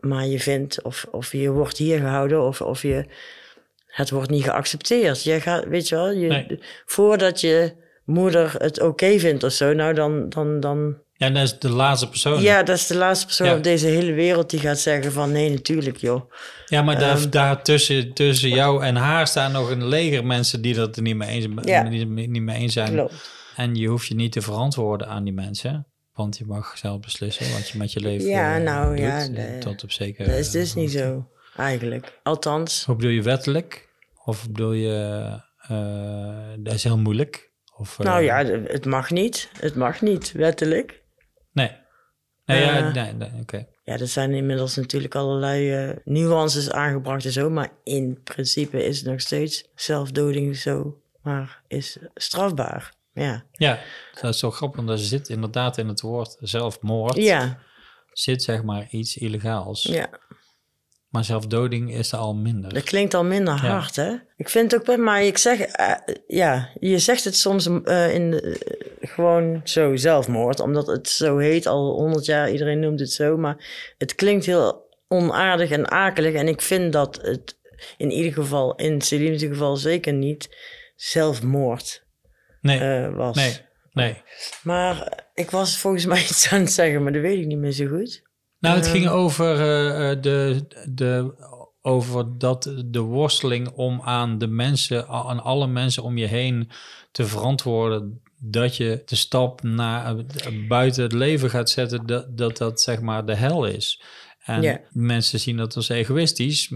maar je vindt of, of je wordt hier gehouden of, of je, het wordt niet geaccepteerd. Je gaat, weet je wel, je, Nee. voordat je moeder het oké vindt of zo, nou dan, dan, dan, en dat is de laatste persoon. ja, dat is de laatste persoon Ja. op deze hele wereld die gaat zeggen van nee, natuurlijk joh. Ja, maar daar, Ehm. daar tussen, tussen jou en haar staan nog een leger mensen die dat er niet mee eens, Ja. niet, niet mee eens zijn. Klopt. En je hoeft je niet te verantwoorden aan die mensen. Want je mag zelf beslissen wat je met je leven Ja, eh, nou, doet. ja, eh, de- tot op zeker. Dat is dus niet zo, eigenlijk. Althans, Hoe bedoel je wettelijk? Of bedoel je, eh, dat is heel moeilijk? Of, eh, nou ja, het mag niet. Het mag niet, wettelijk. Nee. Nee, ja, Eh. nee, nee oké. Ja, er zijn inmiddels natuurlijk allerlei eh, nuances aangebracht en zo. Maar in principe is het nog steeds zelfdoding zo. Maar is strafbaar. Ja. Ja, dat is zo grappig, want er zit inderdaad in het woord zelfmoord, Ja, zit zeg maar iets illegaals. ja, Maar zelfdoding is er al minder. dat klinkt al minder Ja. hard, hè? Ik vind het ook maar ik zeg, eh, ja, je zegt het soms eh, in de- gewoon zo zelfmoord, omdat het zo heet, al honderd jaar, iedereen noemt het zo, maar het klinkt heel onaardig en akelig en ik vind dat het in ieder geval, in Celine's geval zeker niet zelfmoord Nee, eh, was. nee, nee. Maar eh, ik was volgens mij iets aan het zeggen, maar dat weet ik niet meer zo goed. Nou, het Ehm. ging over, eh, eh, de, de, over dat de worsteling om aan de mensen, aan alle mensen om je heen te verantwoorden dat je de stap naar eh, buiten het leven gaat zetten, dat dat, dat zeg maar de hel is. En mensen zien dat als egoïstisch,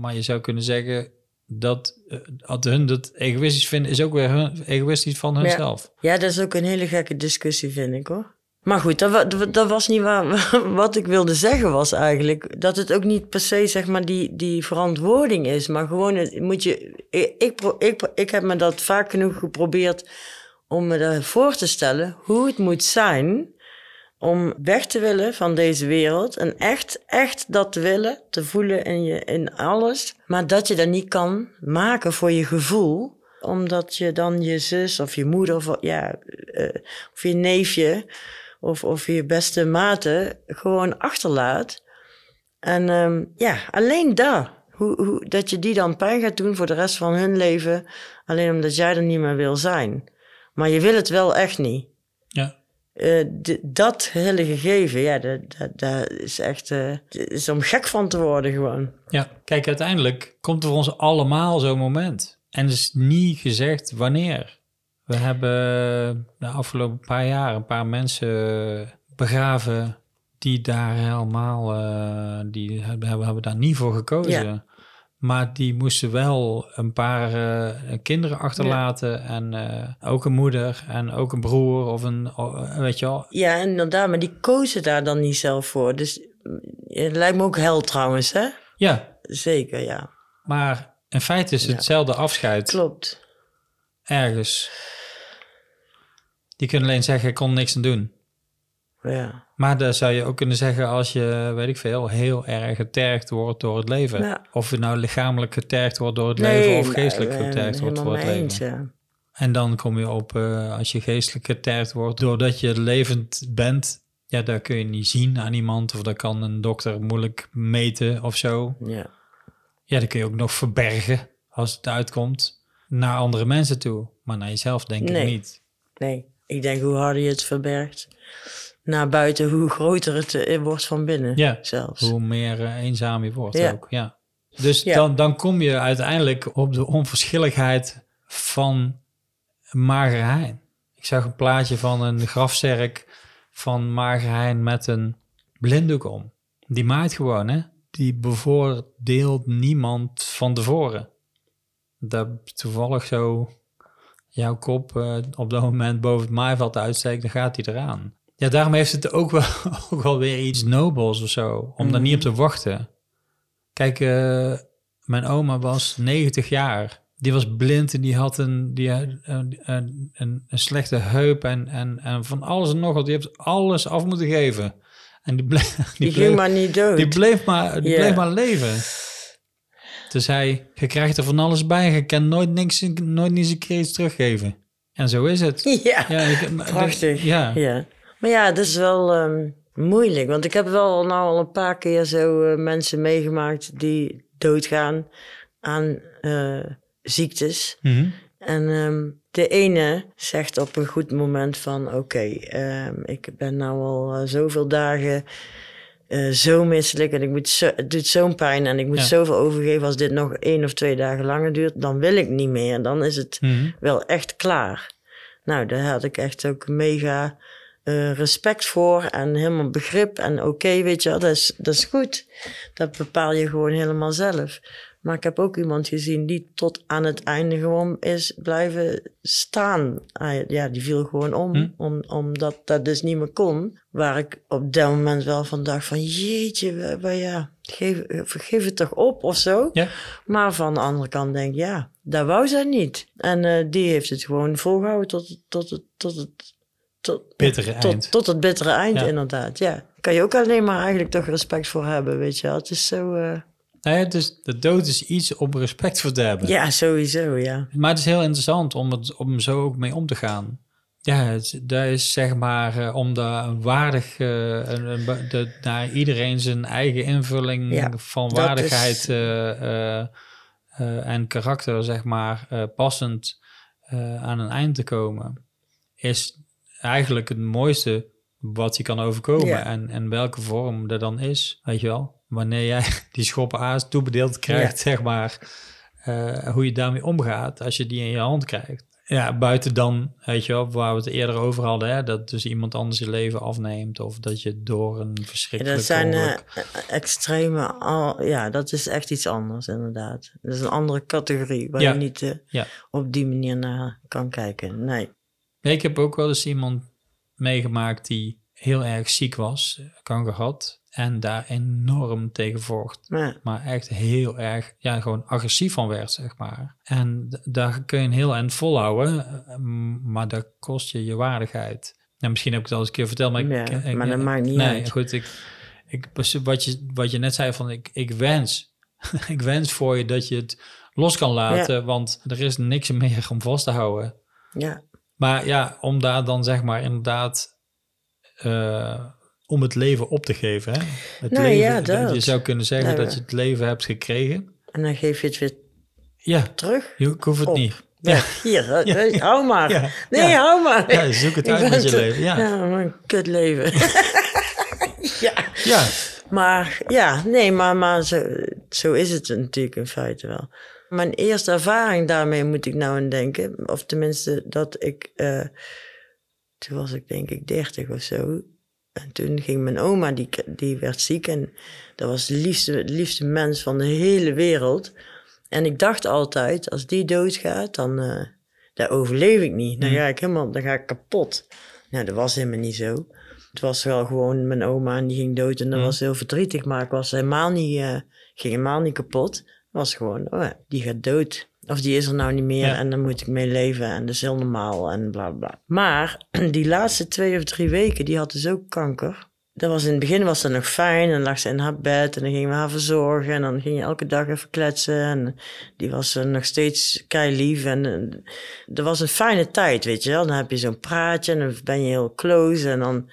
maar je zou kunnen zeggen dat dat hun dat egoïstisch vinden, is ook weer hun, egoïstisch van hunzelf. Ja, dat is ook een hele gekke discussie, vind ik hoor. Maar goed, dat, dat, was niet waar. Wat ik wilde zeggen was eigenlijk dat het ook niet per se zeg maar die, die verantwoording is, maar gewoon moet je. Ik, ik, ik, heb me dat vaak genoeg geprobeerd om me dat voor te stellen hoe het moet zijn om weg te willen van deze wereld en echt, echt dat te willen, te voelen in, je, in alles, maar dat je dat niet kan maken voor je gevoel, omdat je dan je zus of je moeder of, ja, eh, of je neefje of, of je beste mate gewoon achterlaat. En ehm, ja, alleen daar. Hoe, hoe, dat je die dan pijn gaat doen voor de rest van hun leven, alleen omdat jij er niet meer wil zijn. Maar je wil het wel echt niet. Ja. Eh, dat hele gegeven, ja, dat, dat, dat is echt het is om gek van te worden gewoon. Ja, kijk, uiteindelijk komt er voor ons allemaal zo'n moment. En het is niet gezegd wanneer. We hebben de afgelopen paar jaar een paar mensen begraven die daar helemaal, eh, die hebben, hebben, daar niet voor gekozen. Ja. Maar die moesten wel een paar eh, kinderen achterlaten en eh, ook een moeder en ook een broer of een, weet je wel. Ja, inderdaad, maar die kozen daar dan niet zelf voor. Dus mm, het lijkt me ook hel trouwens, hè? Ja, Zeker, ja. maar in feite is het Ja. hetzelfde afscheid. Klopt. Ergens. Die kunnen alleen zeggen, ik kon niks aan doen. Ja. Maar dan zou je ook kunnen zeggen als je, weet ik veel, heel erg getergd wordt door het leven. Ja. Of je nou lichamelijk getergd wordt door het leven of nee, geestelijk ben getergd wordt door het leven. eens, ja. En dan kom je op, eh, als je geestelijk getergd wordt doordat je levend bent, ja, dat kun je niet zien aan iemand of dat kan een dokter moeilijk meten of zo. Ja. Ja, dat kun je ook nog verbergen als het uitkomt naar andere mensen toe. Maar naar jezelf denk ik niet. Nee, ik denk hoe harder je het verbergt naar buiten, hoe groter het eh, wordt van binnen Ja, zelfs. Hoe meer eh, eenzaam je wordt Ja. ook. Ja. Dus Ja. Dan, dan kom je uiteindelijk op de onverschilligheid van Mager Hein. Ik zag een plaatje van een grafzerk van Mager Hein met een blinddoek om. Die maait gewoon, hè? Die bevoordeelt niemand van tevoren. Dat toevallig zo jouw kop eh, op dat moment boven het maaiveld uitsteekt, dan gaat hij eraan. Ja, daarom heeft het ook wel, ook wel weer iets nobels of zo, om daar niet op te wachten. Kijk, eh, mijn oma was 90 jaar. Die was blind en die had een, die, een, een, een, een slechte heup en, en, en van alles en nog wat. Die heeft alles af moeten geven. En die bleef, die Die bleef, ging maar niet dood. die bleef, maar, die bleef maar leven. Toen zei je krijgt er van alles bij. Je kan nooit niks, nooit eens een keer iets teruggeven. En zo is het. Ja, Ja, ik- prachtig. Ja. Ja. Maar ja, dat is wel ehm, moeilijk. Want ik heb wel nou al een paar keer zo eh, mensen meegemaakt die doodgaan aan eh, ziektes. Mhm. En ehm, de ene zegt op een goed moment van... oké, ehm, ik ben nou al eh, zoveel dagen eh, zo misselijk... en ik moet zo, het doet zo'n pijn en ik moet Ja. zoveel overgeven... als dit nog één of twee dagen langer duurt, dan wil ik niet meer. Dan is het Mhm. wel echt klaar. Nou, daar had ik echt ook mega eh, respect voor en helemaal begrip. En oké, weet je wel, dat is, dat is goed. Dat bepaal je gewoon helemaal zelf. Maar ik heb ook iemand gezien die tot aan het einde gewoon is blijven staan. Hij- Ja, die viel gewoon om, Hm. om omdat dat dus niet meer kon. Waar ik op dat moment wel van dacht van jeetje, ja, geef, geef het toch op of zo. Ja. Maar van de andere kant denk ik, ja, dat wou zij niet. En eh, die heeft het gewoon volgehouden tot, tot, het- tot het... Tot, Bittere tot, eind. Tot het bittere eind, Ja. inderdaad. Ja. Kan je ook alleen maar eigenlijk toch respect voor hebben, weet je wel. Het is zo... eh, Nee, dus de dood is iets om respect voor te hebben. ja, sowieso, ja. Maar het is heel interessant om, het, om zo ook mee om te gaan. Ja, het, dat is zeg maar eh, om daar een waardig, eh, een, een de, naar iedereen zijn eigen invulling Ja, van waardigheid is- eh, en karakter, zeg maar, passend aan een eind te komen, is eigenlijk het mooiste wat je kan overkomen. Ja. En, en welke vorm dat dan is, weet je wel. Wanneer jij die schoppen aas toebedeeld krijgt, zeg maar, eh, hoe je daarmee omgaat als je die in je hand krijgt. Ja, buiten dan, weet je wel, waar we het eerder over hadden, hè, dat dus iemand anders je leven afneemt of dat je door een Ja, verschrikkelijk dat zijn eh, ongeluk... extreme... Al, ja, dat is echt iets anders, inderdaad. Dat is een andere categorie waar Ja. je niet eh, Ja. op die manier naar kan kijken. Nee. Nee, ik heb ook wel eens iemand meegemaakt die heel erg ziek was, kanker had, en daar enorm tegen vocht. Maar, maar echt heel erg, ja, gewoon agressief van werd, zeg maar. En daar kun je een heel eind volhouden, maar dat kost je je waardigheid. Nou, misschien heb ik het al eens een keer verteld, maar ik... Ja, ik- maar dat ik- maakt niet nee, uit. goed, ik, ik, wat, je, wat je net zei van, ik, ik wens, ik wens voor je dat je het los kan laten, want er is niks meer om vast te houden. ja, Maar ja, om daar dan zeg maar inderdaad eh, om het leven op te geven. Hè? Het Nou leven, ja, dat. Je zou kunnen zeggen Nou, dat je het leven hebt gekregen. en dan geef je het weer Ja, terug. je, ik hoef het Op. niet. Ja, hier, Ja. hou maar. Ja. Nee, Ja. hou maar. Ja, zoek het Ik uit met je te- leven. Ja, ja. Ja, mijn kut leven. ja. Maar ja, nee, maar, maar zo, zo is het natuurlijk in feite wel. Mijn eerste ervaring daarmee moet ik nou aan denken. Of tenminste, dat ik. eh, toen was ik denk ik dertig of zo. En toen ging mijn oma, die, die werd ziek. En dat was de liefste, liefste mens van de hele wereld. En ik dacht altijd, als die doodgaat, dan eh dat overleef ik niet. Dan Hmm. ga ik helemaal, dan ga ik kapot. Nou, dat was helemaal niet zo. Het was wel gewoon mijn oma en die ging dood en dat Hmm. was heel verdrietig. Maar ik was helemaal niet, eh, ging helemaal niet kapot. Het was gewoon, oh die gaat dood. Of die is er nou niet meer Ja. en dan moet ik mee leven en dat is heel normaal en bla bla. Maar die laatste twee of drie weken, die had dus ook kanker. Dat was in het begin was dat nog fijn. En lag ze in haar bed en dan gingen we haar verzorgen. En dan ging je elke dag even kletsen. En die was eh, nog steeds kei lief. En eh, dat was een fijne tijd, weet je wel. Dan heb je zo'n praatje en dan ben je heel close. En dan,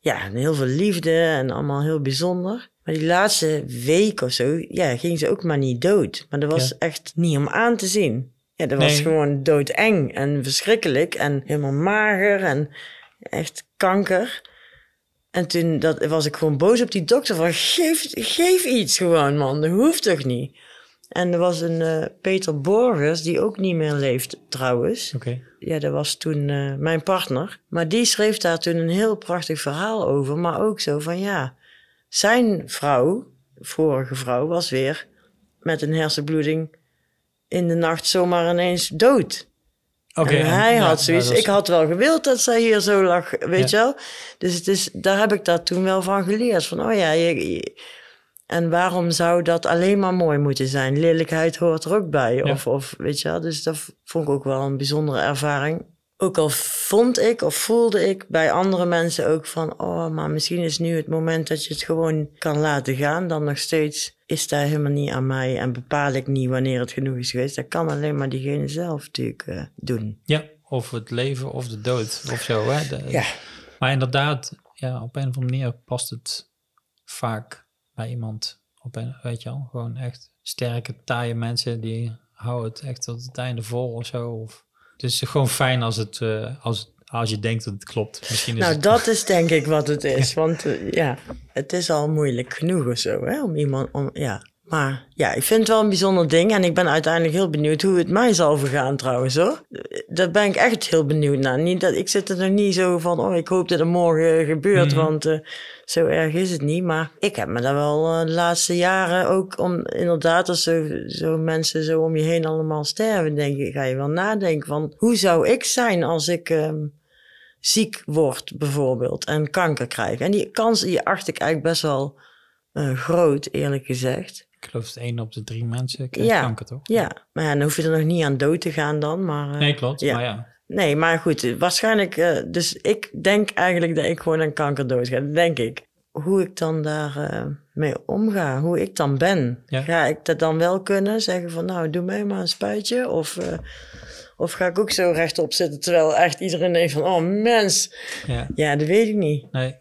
ja, en heel veel liefde en allemaal heel bijzonder. Maar die laatste week of zo, ja, ging ze ook maar niet dood. Maar dat was Ja. echt niet om aan te zien. Ja, dat was gewoon doodeng en verschrikkelijk. En helemaal mager en echt kanker. En toen dat, was ik gewoon boos op die dokter van geef, geef iets gewoon man, dat hoeft toch niet. En er was een eh, Peter Borgers, die ook niet meer leeft trouwens. Oké. Ja, dat was toen eh, mijn partner. Maar die schreef daar toen een heel prachtig verhaal over. Maar ook zo van ja, zijn vrouw, vorige vrouw, was weer met een hersenbloeding in de nacht zomaar ineens dood. Oké. en hij had zoiets. Ik had wel gewild dat zij hier zo lag, weet Ja. je wel. Dus het is, daar heb ik dat toen wel van geleerd. Van, oh ja, je, je- en waarom zou dat alleen maar mooi moeten zijn? Lelijkheid hoort er ook bij. Ja. Of, of, weet je wel, dus dat vond ik ook wel een bijzondere ervaring. Ook al vond ik of voelde ik bij andere mensen ook van... oh, maar misschien is nu het moment dat je het gewoon kan laten gaan. Dan nog steeds is daar helemaal niet aan mij... en bepaal ik niet wanneer het genoeg is geweest. Dat kan alleen maar diegene zelf natuurlijk eh, doen. Ja, of het leven of de dood of zo. Hè? De- Ja. Maar inderdaad, ja, op een of andere manier past het vaak bij iemand. Op een, weet je wel, gewoon echt sterke, taaie mensen die houden het echt tot het einde vol of zo. Of, het is gewoon fijn als, het, eh, als, als je denkt dat het klopt. Misschien is Nou, het, dat is denk ik wat het is. Want eh, ja, het is al moeilijk genoeg of zo, hè, om iemand... Om, ja. Maar ja, ik vind het wel een bijzonder ding. En ik ben uiteindelijk heel benieuwd hoe het mij zal vergaan trouwens, hoor. Daar ben ik echt heel benieuwd naar. Niet dat, ik zit er nog niet zo van, oh, ik hoop dat het morgen gebeurt. Mhm. Want eh, zo erg is het niet. Maar ik heb me daar wel eh, de laatste jaren ook om... Inderdaad, als zo, zo mensen zo om je heen allemaal sterven, denk ik, ga je wel nadenken van... Hoe zou ik zijn als ik... ehm, ziek wordt bijvoorbeeld en kanker krijgt. En die kans die acht ik eigenlijk best wel eh, groot, eerlijk gezegd. Ik geloof dat één op de drie mensen krijgt Ja. kanker, toch? Ja, maar ja, dan hoef je er nog niet aan dood te gaan dan. Maar, eh, Nee, klopt. ja. Maar ja, nee, maar goed, waarschijnlijk... eh, dus ik denk eigenlijk dat ik gewoon aan kanker dood ga. Dat denk ik. Hoe ik dan daar eh, mee omga, hoe ik dan ben. Ja. Ga ik dat dan wel kunnen? Zeggen van, nou, doe mij maar een spuitje. Of, of ga ik ook zo rechtop zitten, terwijl echt iedereen denkt van... Oh, mens. ja. Ja, dat weet ik niet. Nee.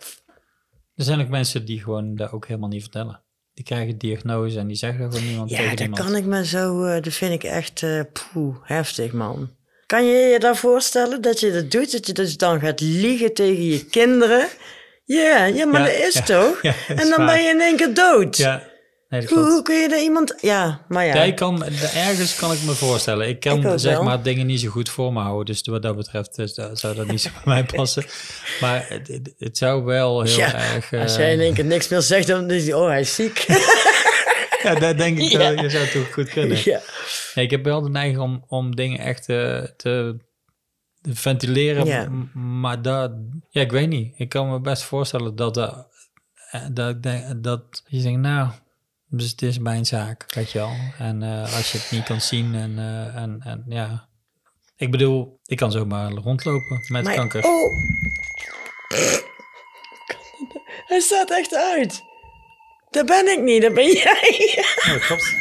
Er zijn ook mensen die gewoon dat ook helemaal niet vertellen. Die krijgen diagnose en die zeggen gewoon niemand Ja, tegen dat kan ik me zo... eh, dat vind ik echt poeh, heftig, man. Kan je je daar voorstellen dat je dat doet? Dat je dus dan gaat liegen tegen je kinderen? Ja, ja maar Ja, dat is ja, toch? ja, dat is en dan waar. ben je in één keer dood. Ja, nee, hoe, kun je er iemand... Ja, maar ja. Ik kan, ergens kan ik me voorstellen. Ik kan Ik zeg wel. maar dingen niet zo goed voor me houden. Dus wat dat betreft dat, zou dat niet zo bij mij passen. Maar het, zou wel heel Ja, erg... Als eh, jij in één keer niks meer zegt, dan is hij... Oh, hij is ziek. ja, dat denk ik Ja. Je zou het toch goed kunnen. ja. Ik heb wel de neiging om, om dingen echt eh, te, te ventileren. Ja. Maar dat... Ja, ik weet niet. Ik kan me best voorstellen dat... Dat, eh, dat, dat je denkt, nou... Dus het is mijn zaak, weet je wel. En eh, als je het niet kan zien en, eh, en, en ja... Ik bedoel, ik kan zomaar rondlopen met Maar- kanker. Oh. Hij staat echt uit. Dat ben ik niet, dat ben jij. Dat klopt.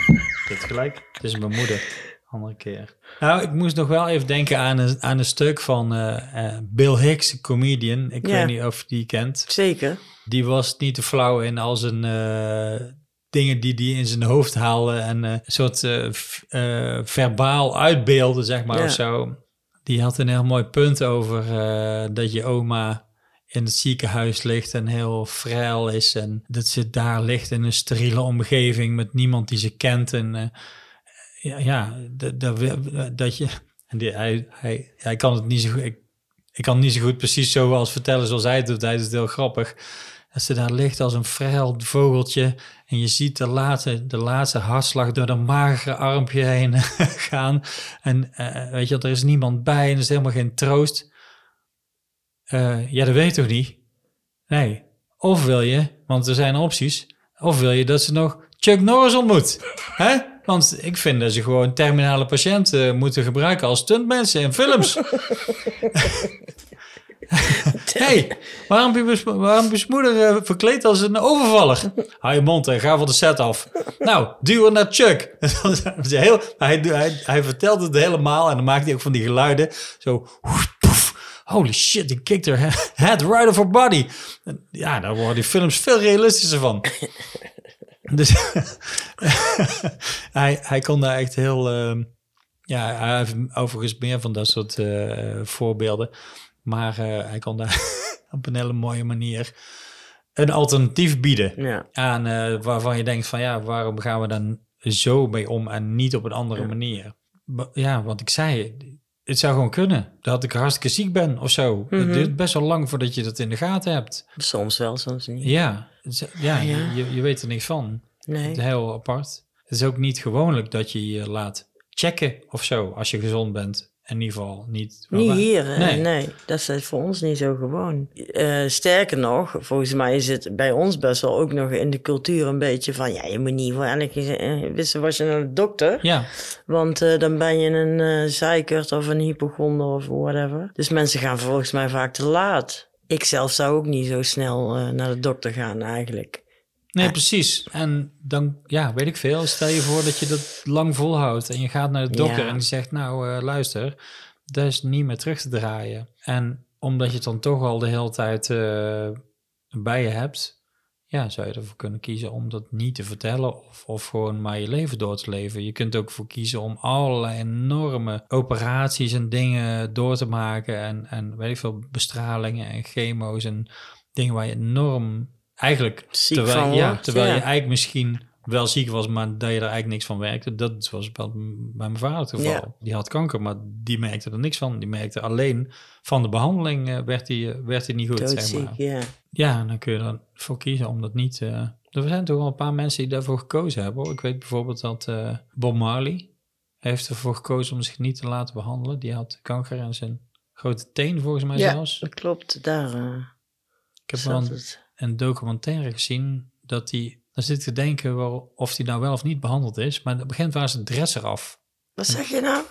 Hebt gelijk. Het is mijn moeder. Andere keer. Nou, ik moest nog wel even denken aan een, aan een stuk van eh, Bill Hicks, een comedian. Ik Ja. weet niet of je die kent. Zeker. Die was niet te flauw in al zijn eh, dingen die hij in zijn hoofd haalde. En eh, een soort eh, eh, verbaal uitbeelden, zeg maar, Ja. of zo. Die had een heel mooi punt over dat je oma in het ziekenhuis ligt en heel frail is. En dat ze daar ligt in een steriele omgeving met niemand die ze kent. En ja, ja dat, dat, dat je... En die, hij, hij, hij kan het niet zo goed... Ik, ik kan het niet zo goed precies zoals vertellen zoals hij het doet. Hij het heel grappig. Dat ze daar ligt als een frail vogeltje. En je ziet de laatste, de laatste hartslag door de magere armpje heen gaan. En eh, weet je, er is niemand bij en er is helemaal geen troost. Eh, ja, dat weet je toch niet? Nee. Of wil je, want er zijn opties. Of wil je dat ze nog Chuck Norris ontmoet? Hè? Want ik vind dat ze gewoon terminale patiënten moeten gebruiken als stuntmensen in films. hey, waarom je, waarom moeder uh, verkleed als een overvaller? Hou je mond en ga van de set af. Nou, duw naar Chuck. heel, hij, hij, vertelt het helemaal en dan maakt hij ook van die geluiden. Zo, holy shit, die kicked her head right off her body. Ja, daar worden die films veel realistischer van. Dus hij, hij kon daar echt heel... Uh, ja, hij heeft overigens meer van dat soort uh, voorbeelden. Maar uh, hij kon daar op een hele mooie manier een alternatief bieden. Ja. Aan uh, waarvan je denkt van ja, waarom gaan we dan zo mee om en niet op een andere Ja. manier? Ja, want ik zei, het zou gewoon kunnen. Dat ik hartstikke ziek ben of zo. Mhm. Het duurt best wel lang voordat je dat in de gaten hebt. Soms wel, soms niet. Ja, ja, Ja. Je, je weet er niks van. Het Nee. is heel apart. Het is ook niet gewoonlijk dat je je laat checken of zo als je gezond bent. In ieder geval niet. Niet hier? Nee. nee. Dat is voor ons niet zo gewoon. Eh, sterker nog, volgens mij is het bij ons best wel ook nog in de cultuur een beetje van... Ja, je moet niet voor elke eh, wissen was je naar de dokter. Ja, Want eh, dan ben je een eh zeikert of een hypochonder of whatever. Dus mensen gaan volgens mij vaak te laat. Ik zelf zou ook niet zo snel naar de dokter gaan eigenlijk. Nee, precies. En dan, ja, weet ik veel. Stel je voor dat je dat lang volhoudt en je gaat naar de dokter Ja. en die zegt, nou, eh, luister, dat is niet meer terug te draaien. En omdat je het dan toch al de hele tijd eh, bij je hebt, ja, zou je ervoor kunnen kiezen om dat niet te vertellen of, of gewoon maar je leven door te leven. Je kunt ook voor kiezen om allerlei enorme operaties en dingen door te maken en, en weet ik veel, bestralingen en chemo's en dingen waar je enorm eigenlijk Ziek terwijl, ja, wordt, terwijl ja. je eigenlijk misschien wel ziek was, maar dat je er eigenlijk niks van werkte. Dat was bij mijn vader het geval. Ja. Die had kanker, maar die merkte er niks van. Die merkte alleen van de behandeling eh, werd hij eh, werd hij niet goed, zeg Doodziek, maar. ja. Ja, en dan kun je ervoor kiezen om dat niet... eh, er zijn toch wel een paar mensen die daarvoor gekozen hebben. Ik weet bijvoorbeeld dat eh, Bob Marley heeft ervoor gekozen om zich niet te laten behandelen. Die had kanker in zijn grote teen, volgens mij Ja, zelfs. dat klopt. Daar eh, Ik heb wel zat een het. Een documentaire gezien dat hij... Dan zit ik te denken wel, of hij nou wel of niet behandeld is. Maar op een gegeven moment waren zijn dreads eraf. Wat zeg je nou?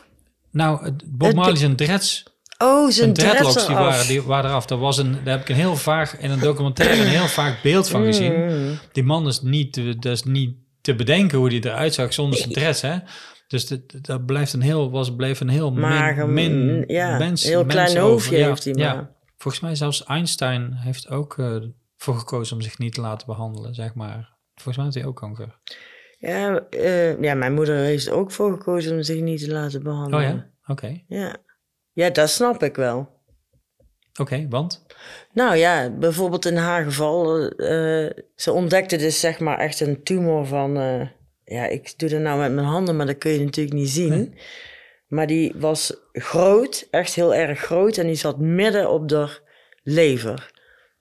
Nou, Bob Marley zijn dreads, Oh, zijn dreadlocks, dreads die waren, die waren eraf. Dat was een, daar heb ik een heel vaag, in een documentaire een heel vaak beeld van gezien. Mm. Die man is niet, te- dat is niet te bedenken hoe die eruit zag zonder zijn dreads, hè. Dus dat, dat blijft een heel, was, bleef een heel min, Mager, min ja, mens, heel mens klein over. hoofdje Ja, heeft hij ja. maar. Volgens mij zelfs Einstein heeft ook eh, voor gekozen om zich niet te laten behandelen, zeg maar. Volgens mij had hij ook kanker. Ja, eh, ja, mijn moeder heeft er ook voor gekozen om zich niet te laten Oh behandelen. ja? Oké. Ja, ja dat snap ik wel. Oké, want? Nou ja, bijvoorbeeld in haar geval, eh, ze ontdekte dus zeg maar echt een tumor van, eh, ja, ik doe dat nou met mijn handen, maar dat kun je natuurlijk niet zien. Nee. Maar die was groot, echt heel erg groot en die zat midden op de lever.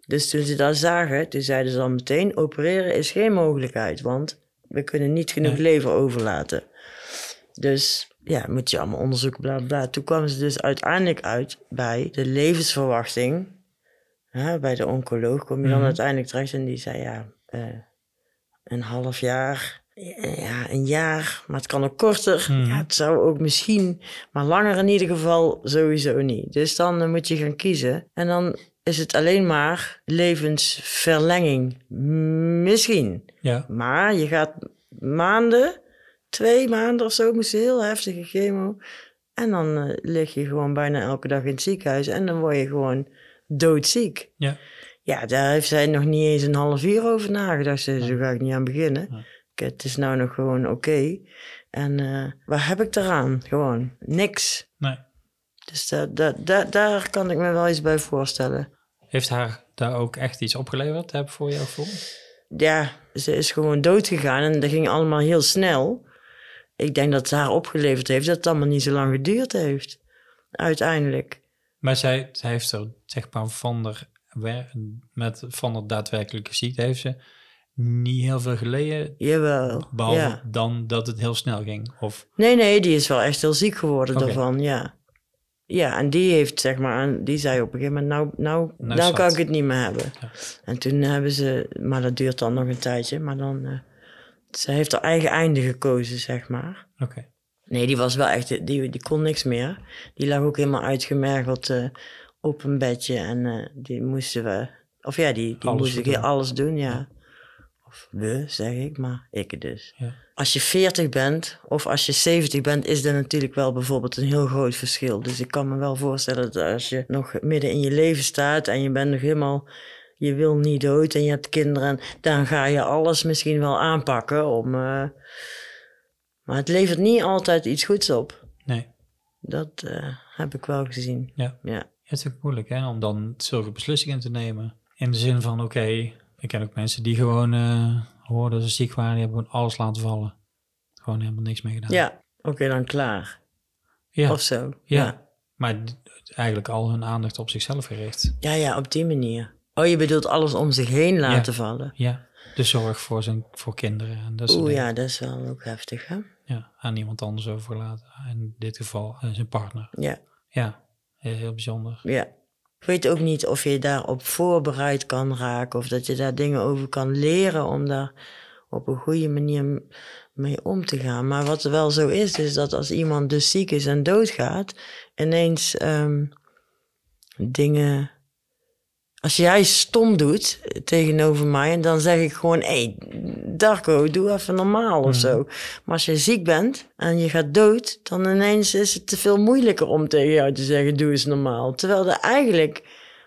Dus toen ze dat zagen, toen zeiden ze al meteen, opereren is geen mogelijkheid, want we kunnen niet genoeg Nee. lever overlaten. Dus ja, moet je allemaal onderzoeken, bla bla. Toen kwamen ze dus uiteindelijk uit bij de levensverwachting. Bij de oncoloog kom je dan Mhm. uiteindelijk terecht en die zei ja, eh, een half jaar, ja, een jaar, maar het kan ook korter. Mhm. Ja, het zou ook misschien, maar langer in ieder geval sowieso niet. Dus dan eh, moet je gaan kiezen. En dan is het alleen maar levensverlenging. Misschien. Ja. Maar je gaat maanden, twee maanden of zo, moest heel heftige chemo. En dan eh, lig je gewoon bijna elke dag in het ziekenhuis en dan word je gewoon doodziek. Ja. Ja, daar heeft zij nog niet eens een half uur over nagedacht. Ze, Zo ga ik niet aan beginnen. Ja. Ik, Het is nou nog gewoon oké. En eh, waar heb ik eraan? Gewoon niks. Nee. Dus da, da, da- daar kan ik me wel iets bij voorstellen. Heeft haar daar ook echt iets opgeleverd, heb voor jouw gevoel? ja, ze is gewoon dood gegaan en dat ging allemaal heel snel. Ik denk dat het haar opgeleverd heeft dat het allemaal niet zo lang geduurd heeft. Uiteindelijk. Maar zij, zij heeft er, zeg maar, van de, wer- met, van de daadwerkelijke ziekte heeft ze niet heel veel geleden. Jawel. Behalve Ja. dan dat het heel snel ging. Of, Nee, nee, die is wel echt heel ziek geworden Oké. daarvan, ja. Ja, en die heeft, zeg maar, die zei op een gegeven moment, nou, nou, Nou nou, kan ik het niet meer hebben. Ja. En toen hebben ze, maar dat duurt dan nog een tijdje, maar dan, eh, Ze heeft haar eigen einde gekozen, zeg maar. Oké. Nee, die was wel echt, die, die kon niks meer. Die lag ook helemaal uitgemergeld eh, op een bedje en eh, die moesten we, of ja, die, die Alles moesten doen. alles doen, ja. Of we, zeg ik, maar ik dus. Ja. Als je 40 bent of als je 70 bent, is er natuurlijk wel bijvoorbeeld een heel groot verschil. Dus ik kan me wel voorstellen dat als je nog midden in je leven staat en je bent nog helemaal, je wil niet dood en je hebt kinderen, dan ga je alles misschien wel aanpakken om. eh, maar het levert niet altijd iets goeds op. Nee. Dat eh, heb ik wel gezien. Ja. Ja. Het is ook moeilijk hè, om dan zulke beslissingen te nemen. In de zin van, oké, ik ken ook mensen die gewoon eh hoorden dat ze ziek waren, die hebben gewoon alles laten vallen. Gewoon helemaal niks mee gedaan. Ja, oké, dan klaar. ja. Of zo. ja. ja. Maar eigenlijk al hun aandacht op zichzelf gericht. Ja, ja, op die manier. Oh, je bedoelt alles om zich heen laten vallen. Ja, de zorg voor, zijn, voor kinderen en dat soort Oeh, ja, dat is wel ook heftig, hè? Ja, aan iemand anders overlaten. In dit geval eh, zijn partner. Ja, Ja, heel bijzonder. ja. Ik weet ook niet of je daarop voorbereid kan raken of dat je daar dingen over kan leren om daar op een goede manier mee om te gaan. Maar wat wel zo is, is dat als iemand dus ziek is en doodgaat, ineens ehm, dingen. Als jij stom doet tegenover mij, dan zeg ik gewoon: hé, hey, Darko, doe even normaal of Mhm. zo. Maar als je ziek bent en je gaat dood, dan ineens is het te veel moeilijker om tegen jou te zeggen: doe eens normaal. Terwijl er eigenlijk,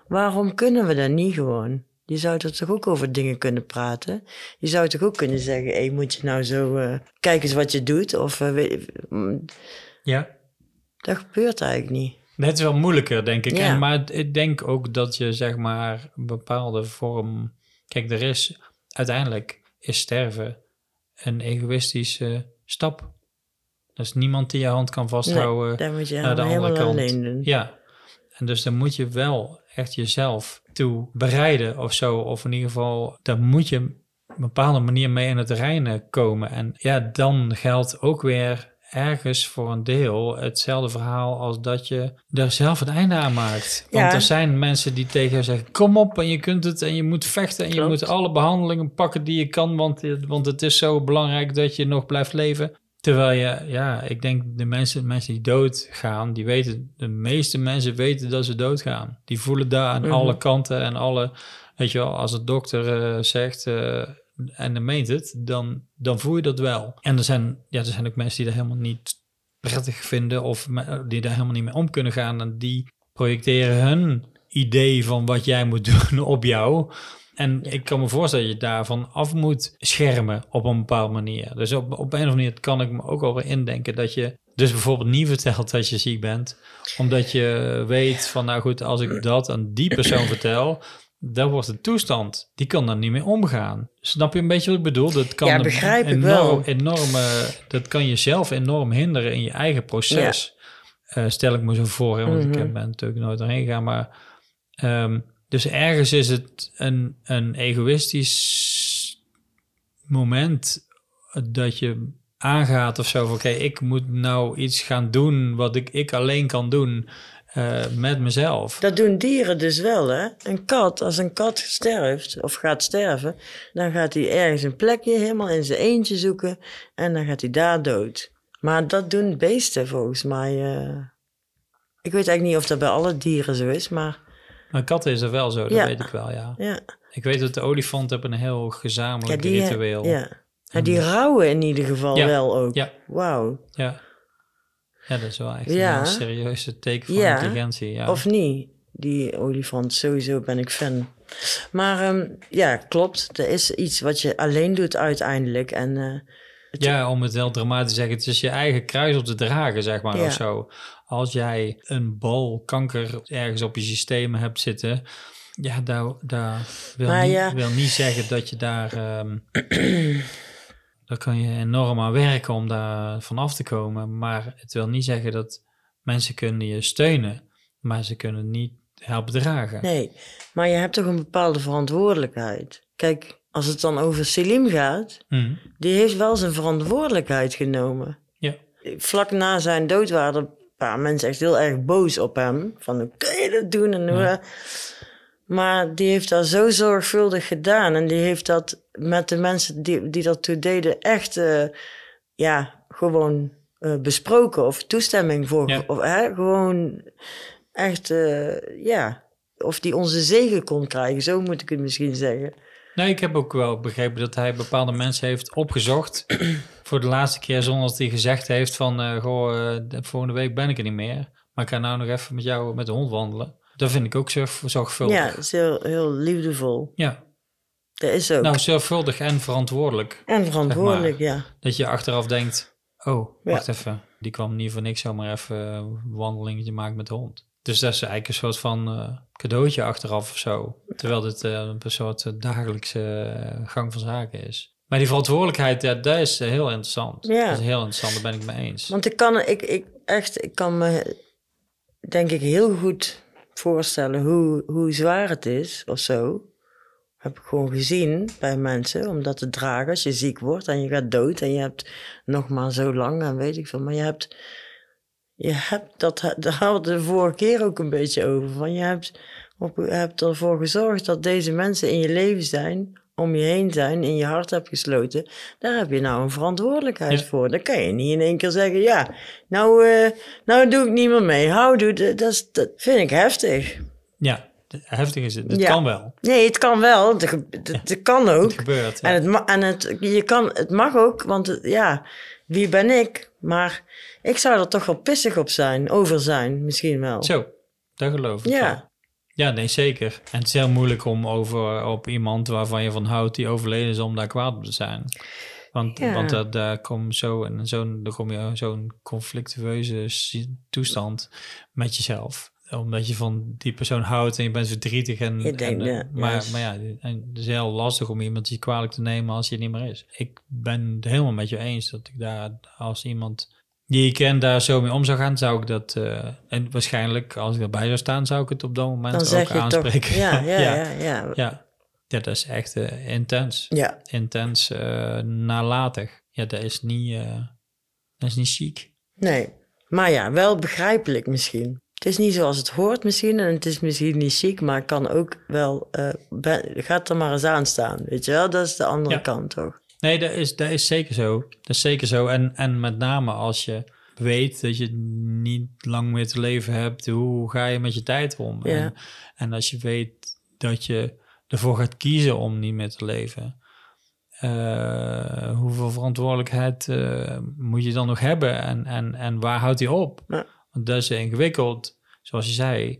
waarom kunnen we dat niet gewoon? Je zou er toch ook over dingen kunnen praten? Je zou toch ook kunnen zeggen: hé, hey, moet je nou zo, eh, kijk eens wat je doet? Of eh, weet- mm, Ja, dat gebeurt eigenlijk niet. Dat is wel moeilijker, denk ik. Ja. En, maar ik denk ook dat je, zeg maar, een bepaalde vorm... Kijk, er is uiteindelijk is sterven een egoïstische stap. Er is niemand die je hand kan vasthouden. Daar moet je naar de andere kant. alleen doen. Ja, en dus dan moet je wel echt jezelf toe bereiden of zo. Of in ieder geval, daar moet je op een bepaalde manier mee in het reinen komen. En ja, dan geldt ook weer ergens voor een deel hetzelfde verhaal als dat je er zelf het einde aan maakt. Want Ja. er zijn mensen die tegen je zeggen, kom op en je kunt het en je moet vechten en je moet alle behandelingen pakken die je kan, want, want het is zo belangrijk dat je nog blijft leven. Terwijl je, ja, ik denk de mensen, mensen die doodgaan, die weten, de meeste mensen weten dat ze doodgaan. Die voelen daar aan Mhm. alle kanten en alle, weet je wel, als de dokter eh, zegt eh, en dan meent het, dan, dan voel je dat wel. En er zijn, ja, er zijn ook mensen die dat helemaal niet prettig vinden of die daar helemaal niet mee om kunnen gaan en die projecteren hun idee van wat jij moet doen op jou. En ik kan me voorstellen dat je daarvan af moet schermen op een bepaalde manier. Dus op, op een of andere manier kan ik me ook al weer indenken dat je dus bijvoorbeeld niet vertelt dat je ziek bent. Omdat je weet van nou goed, als ik dat aan die persoon vertel, dan wordt de toestand, die kan daar niet mee omgaan. Snap je een beetje wat ik bedoel? Dat kan Ja, ik enorm, wel. enorme, dat kan jezelf enorm hinderen in je eigen proces. Eh, stel ik me zo voor, hè, want ik Mhm. ben natuurlijk nooit erheen gegaan, maar ehm, dus ergens is het een, een egoïstisch moment dat je aangaat of zo van oké, ik moet nou iets gaan doen wat ik, ik alleen kan doen eh, met mezelf. Dat doen dieren dus wel, hè? Een kat, als een kat sterft of gaat sterven, dan gaat hij ergens een plekje helemaal in zijn eentje zoeken en dan gaat hij daar dood. Maar dat doen beesten volgens mij. eh. Ik weet eigenlijk niet of dat bij alle dieren zo is, maar Maar katten is er wel zo, dat Ja. weet ik wel, ja. ja. Ik weet dat de olifant hebben een heel Ja, gezamenlijk die, eh, ritueel. ja. die rouwen in ieder geval wel ook. ja. Wauw. Ja. Ja, dat is wel echt Ja. een serieuze teken van Ja. intelligentie. Ja. Of niet? Die olifant, sowieso ben ik fan. Maar ehm, ja, klopt. Er is iets wat je alleen doet uiteindelijk. En eh, Ja, om het heel dramatisch te zeggen, het is je eigen kruis op te dragen, zeg maar, Ja. of zo. Als jij een bal kanker ergens op je systeem hebt zitten, ja, daar, daar wil, niet, wil niet zeggen dat je daar... ehm daar kan je enorm aan werken om daar vanaf te komen, maar het wil niet zeggen dat mensen kunnen je steunen, maar ze kunnen niet helpen dragen. nee, maar je hebt toch een bepaalde verantwoordelijkheid. Kijk, als het dan over Selim gaat, Mhm. die heeft wel zijn verantwoordelijkheid genomen. Ja. Vlak na zijn dood waren er een paar mensen echt heel erg boos op hem. Van hoe kun je dat doen? En hoe, Ja. Maar die heeft dat zo zorgvuldig gedaan. En die heeft dat met de mensen die, die dat toen deden echt eh, ja, gewoon eh, besproken of toestemming voor. Ja. Of, hè, gewoon echt, eh, ja, of die onze zegen kon krijgen. Zo moet ik het misschien zeggen. Nee, ik heb ook wel begrepen dat hij bepaalde mensen heeft opgezocht voor de laatste keer zonder dat hij gezegd heeft van, goh, de volgende week ben ik er niet meer. Maar ik ga nou nog even met jou met de hond wandelen. Dat vind ik ook zorg, zorgvuldig. Ja, is heel, heel liefdevol. Ja. Dat is ook. nou zorgvuldig en verantwoordelijk. en verantwoordelijk, zeg ja. Dat je achteraf denkt, oh, Ja. wacht even. Die kwam niet voor niks zomaar even een wandelingetje maken met de hond. Dus dat is eigenlijk een soort van eh, cadeautje achteraf of zo. Terwijl dit eh, een soort eh, dagelijkse gang van zaken is. Maar die verantwoordelijkheid, ja, dat is heel interessant. Ja. Dat is heel interessant, daar ben ik mee eens. Want ik kan, ik, ik, echt, ik kan me denk ik heel goed voorstellen hoe, hoe zwaar het is of zo. Heb ik gewoon gezien bij mensen om dat te dragen als je ziek wordt en je gaat dood en je hebt nog maar zo lang en weet ik veel. Maar je hebt, je hebt dat, daar hadden het de vorige keer ook een beetje over. Van je hebt, op, je hebt ervoor gezorgd dat deze mensen in je leven zijn, om je heen zijn, in je hart hebt gesloten. Daar heb je nou een verantwoordelijkheid Ja. voor. Dan kan je niet in één keer zeggen, ja, nou, eh, nou doe ik niet meer mee. Houdoe, dat, dat, is- dat vind ik heftig. Ja, heftig is het. Het Ja. kan wel. Nee, het kan wel. Het, kan ook. Het gebeurt. En, het, en het, je kan, het mag ook, want het- ja, wie ben ik? Maar ik zou er toch wel pissig op zijn, over zijn, misschien wel. Zo, dat geloof ik. Ja. Ja, nee, zeker. En het is heel moeilijk om over op iemand waarvan je van houdt die overleden is, om daar kwaad op te zijn. Want, Ja. want dat, daar kom zo in zo'n kom je zo'n conflictueuze toestand met jezelf. Omdat je van die persoon houdt en je bent verdrietig. En, Je denkt, en, eh, ja, maar, maar ja, en het is heel lastig om iemand je kwalijk te nemen als je het niet meer is. Ik ben het helemaal met je eens dat ik daar als iemand die ik ken daar zo mee om zou gaan, zou ik dat... eh, en waarschijnlijk, als ik erbij zou staan, zou ik het op dat moment Dan ook zeg je aanspreken. toch, ja, ja, ja. ja, ja. Ja, ja, dat is echt eh, intens. Ja, Intens eh, nalatig. Ja, dat is niet, dat is niet chic. nee. Maar ja, wel begrijpelijk misschien. Het is niet zoals het hoort misschien en het is misschien niet chic, maar kan ook wel... ben- gaat er maar eens aan staan, weet je wel? Dat is de andere Ja. kant toch? Nee, dat is, dat is zeker zo. Dat is zeker zo. En, en met name als je weet dat je niet lang meer te leven hebt, hoe ga je met je tijd om? Ja. En, en als je weet dat je ervoor gaat kiezen om niet meer te leven, eh, hoeveel verantwoordelijkheid eh, moet je dan nog hebben en, en, en waar houdt die op? Ja. Want dat is ingewikkeld, zoals je zei.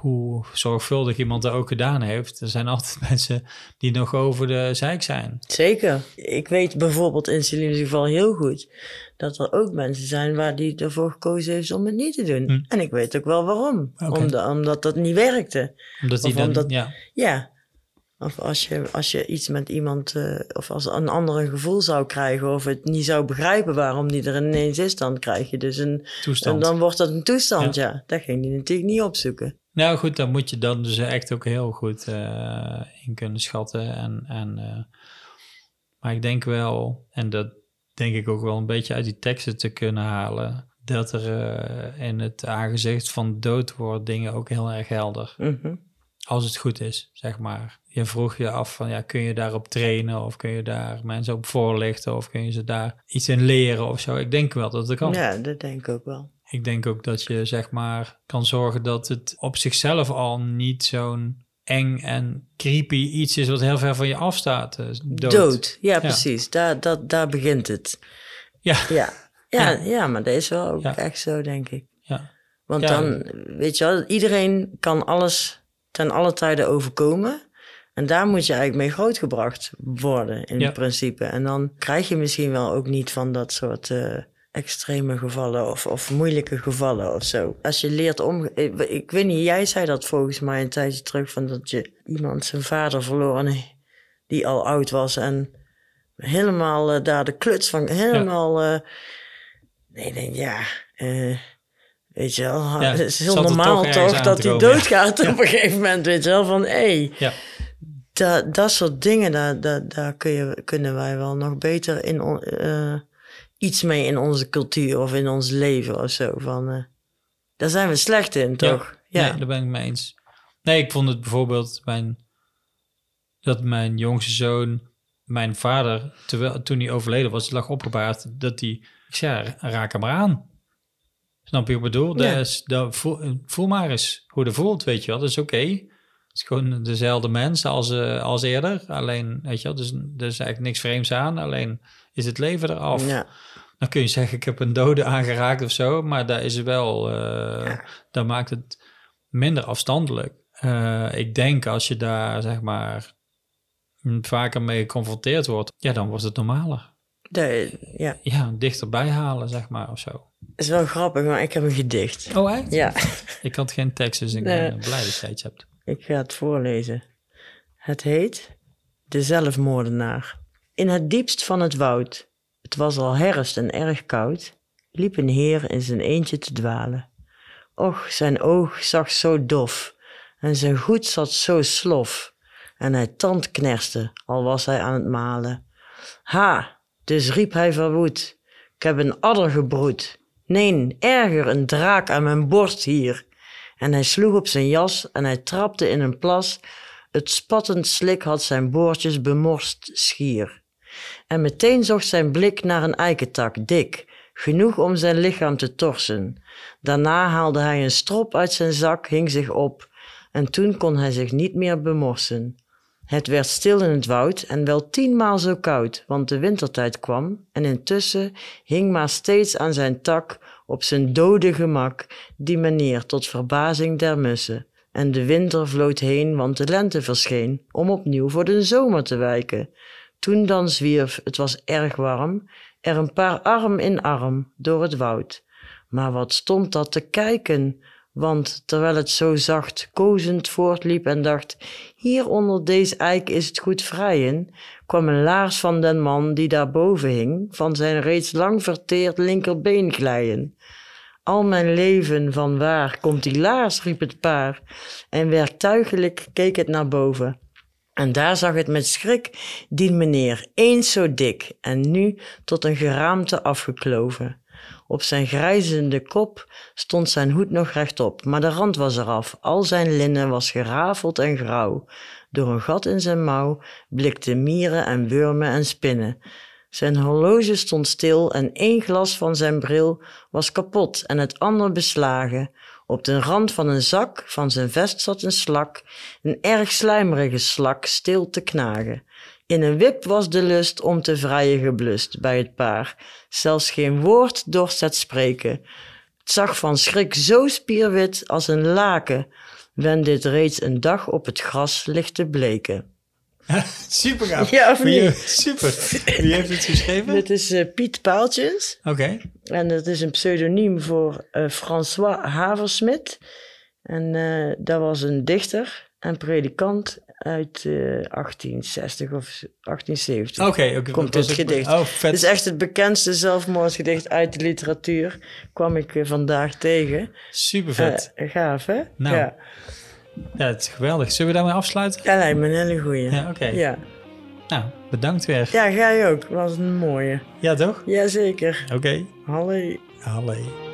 Hoe zorgvuldig iemand dat ook gedaan heeft. Er zijn altijd mensen die nog over de zeik zijn. Zeker. Ik weet bijvoorbeeld in Celine's geval heel goed dat er ook mensen zijn waar die ervoor gekozen heeft om het niet te doen. Hm. En ik weet ook wel waarom. Oké. Omdat, omdat dat niet werkte. Omdat die Of dan, omdat- ja, Ja. Of als je, als je iets met iemand, eh, of als een ander een gevoel zou krijgen, of het niet zou begrijpen waarom die er ineens is, dan krijg je dus een. En toestand. dan wordt dat een toestand, ja. Dat ging die natuurlijk niet opzoeken. Nou goed, dan moet je dan dus echt ook heel goed eh, in kunnen schatten. En, en, eh, maar ik denk wel, en dat denk ik ook wel een beetje uit die teksten te kunnen halen, dat er eh, in het aangezicht van dood wordt dingen ook heel erg helder. Mhm. Als het goed is, zeg maar. Je vroeg je af van, ja, kun je daarop trainen of kun je daar mensen op voorlichten of kun je ze daar iets in leren of zo. Ik denk wel dat het kan. Ja, dat denk ik ook wel. Ik denk ook dat je zeg maar kan zorgen dat het op zichzelf al niet zo'n eng en creepy iets is wat heel ver van je afstaat. eh, Dood. Dood. Ja, precies. Daar, dat, daar begint het. Ja, Ja. Ja, Ja. ja. maar dat is wel ook Ja. echt zo, denk ik. ja, Want dan, weet je wel, iedereen kan alles ten alle tijden overkomen. En daar moet je eigenlijk mee grootgebracht worden, in principe. En dan krijg je misschien wel ook niet van dat soort eh, extreme gevallen of, of moeilijke gevallen of zo. Als je leert om... Ik, ik weet niet, jij zei dat volgens mij een tijdje terug, van dat je iemand zijn vader verloor en die al oud was en helemaal eh, daar de kluts van, helemaal... eh, nee, denk, ja... eh, Weet je wel, Ja, het is heel normaal toch dat hij ja. doodgaat op een gegeven moment, weet je wel, van hé, hey, ja. dat, dat soort dingen, daar, daar, daar kun je, kunnen wij wel nog beter in iets mee in onze cultuur of in ons leven of zo. Van, eh, daar zijn we slecht in, toch? Ja, Nee, daar ben ik mee eens. Nee, ik vond het bijvoorbeeld mijn, dat mijn jongste zoon, mijn vader, terwijl, toen hij overleden was, lag opgebaard, dat hij, ik zei, raak hem maar aan. Snap je wat ik bedoel? Ja. Dat is, dat, voel, voel maar eens hoe dat voelt, weet je wel. Dat is oké. Het is gewoon dezelfde mens als, eh, als eerder. Alleen, weet je wel, dus er is eigenlijk niks vreemds aan. Alleen is het leven eraf. Ja. Dan kun je zeggen, ik heb een dode aangeraakt of zo. Maar daar is wel, dat maakt het minder afstandelijk. Eh, ik denk als je daar, zeg maar, vaker mee geconfronteerd wordt, ja, dan wordt het normaler. De, ja, Ja, dichterbij halen, zeg maar, of zo. is wel grappig, maar ik heb een gedicht. Oh, echt? Ja, Ik had geen tekst, dus ik Nee. ben blij dat jij iets hebt. ik ga het voorlezen. Het heet De Zelfmoordenaar. In het diepst van het woud, het was al herfst en erg koud, liep een heer in zijn eentje te dwalen. Och, zijn oog zag zo dof en zijn goed zat zo slof en hij tandknerste, al was hij aan het malen. Ha, dus riep hij verwoed, ik heb een adder gebroed. Nee, erger, een draak aan mijn borst hier. En hij sloeg op zijn jas en hij trapte in een plas. Het spattend slik had zijn boordjes bemorst schier. En meteen zocht zijn blik naar een eikentak, dik, genoeg om zijn lichaam te torsen. Daarna haalde hij een strop uit zijn zak, hing zich op, en toen kon hij zich niet meer bemorsen. Het werd stil in het woud en wel tienmaal zo koud, want de wintertijd kwam en intussen hing maar steeds aan zijn tak op zijn dode gemak die meneer tot verbazing der mussen. En de winter vloot heen, want de lente verscheen om opnieuw voor de zomer te wijken. Toen dan zwierf, het was erg warm, er een paar arm in arm door het woud. Maar wat stond dat te kijken? Want terwijl het zo zacht kozend voortliep en dacht, hier onder deze eik is het goed vrijen, kwam een laars van den man die daarboven hing, van zijn reeds lang verteerd linkerbeen glijden. Al mijn leven van waar komt die laars, riep het paar, en werktuigelijk keek het naar boven. En daar zag het met schrik dien meneer, eens zo dik en nu tot een geraamte afgekloven. Op zijn grijzende kop stond zijn hoed nog rechtop, maar de rand was eraf. Al zijn linnen was gerafeld en grauw. Door een gat in zijn mouw blikten mieren en wurmen en spinnen. Zijn horloge stond stil en één glas van zijn bril was kapot en het ander beslagen. Op de rand van een zak van zijn vest zat een slak, een erg slijmerige slak, stil te knagen. In een wip was de lust om te vrijen geblust bij het paar. Zelfs geen woord dorst het spreken. Het zag van schrik zo spierwit als een laken, wen dit reeds een dag op het gras ligt te bleken. Super gaaf. Ja, of Wie- niet? Super. Wie heeft het geschreven? Dit is eh, Piet Paaltjes Oké. en dat is een pseudoniem voor eh, François Haversmit. En eh, dat was een dichter en predikant uit eh, 1860 of 1870. Oké. Komt dit gedicht. Oh, Het vet. is echt het bekendste zelfmoordgedicht uit de literatuur. Kwam ik vandaag tegen. Super vet. Gaaf, hè? Nou. Ja. Ja, het is geweldig. Zullen we daarmee afsluiten? Dat lijkt me een hele goeie. Ja, oké. Ja. Nou, bedankt weer. ja, jij ook. Was een mooie. Ja, toch? Jazeker. Oké. Hallo. Allee.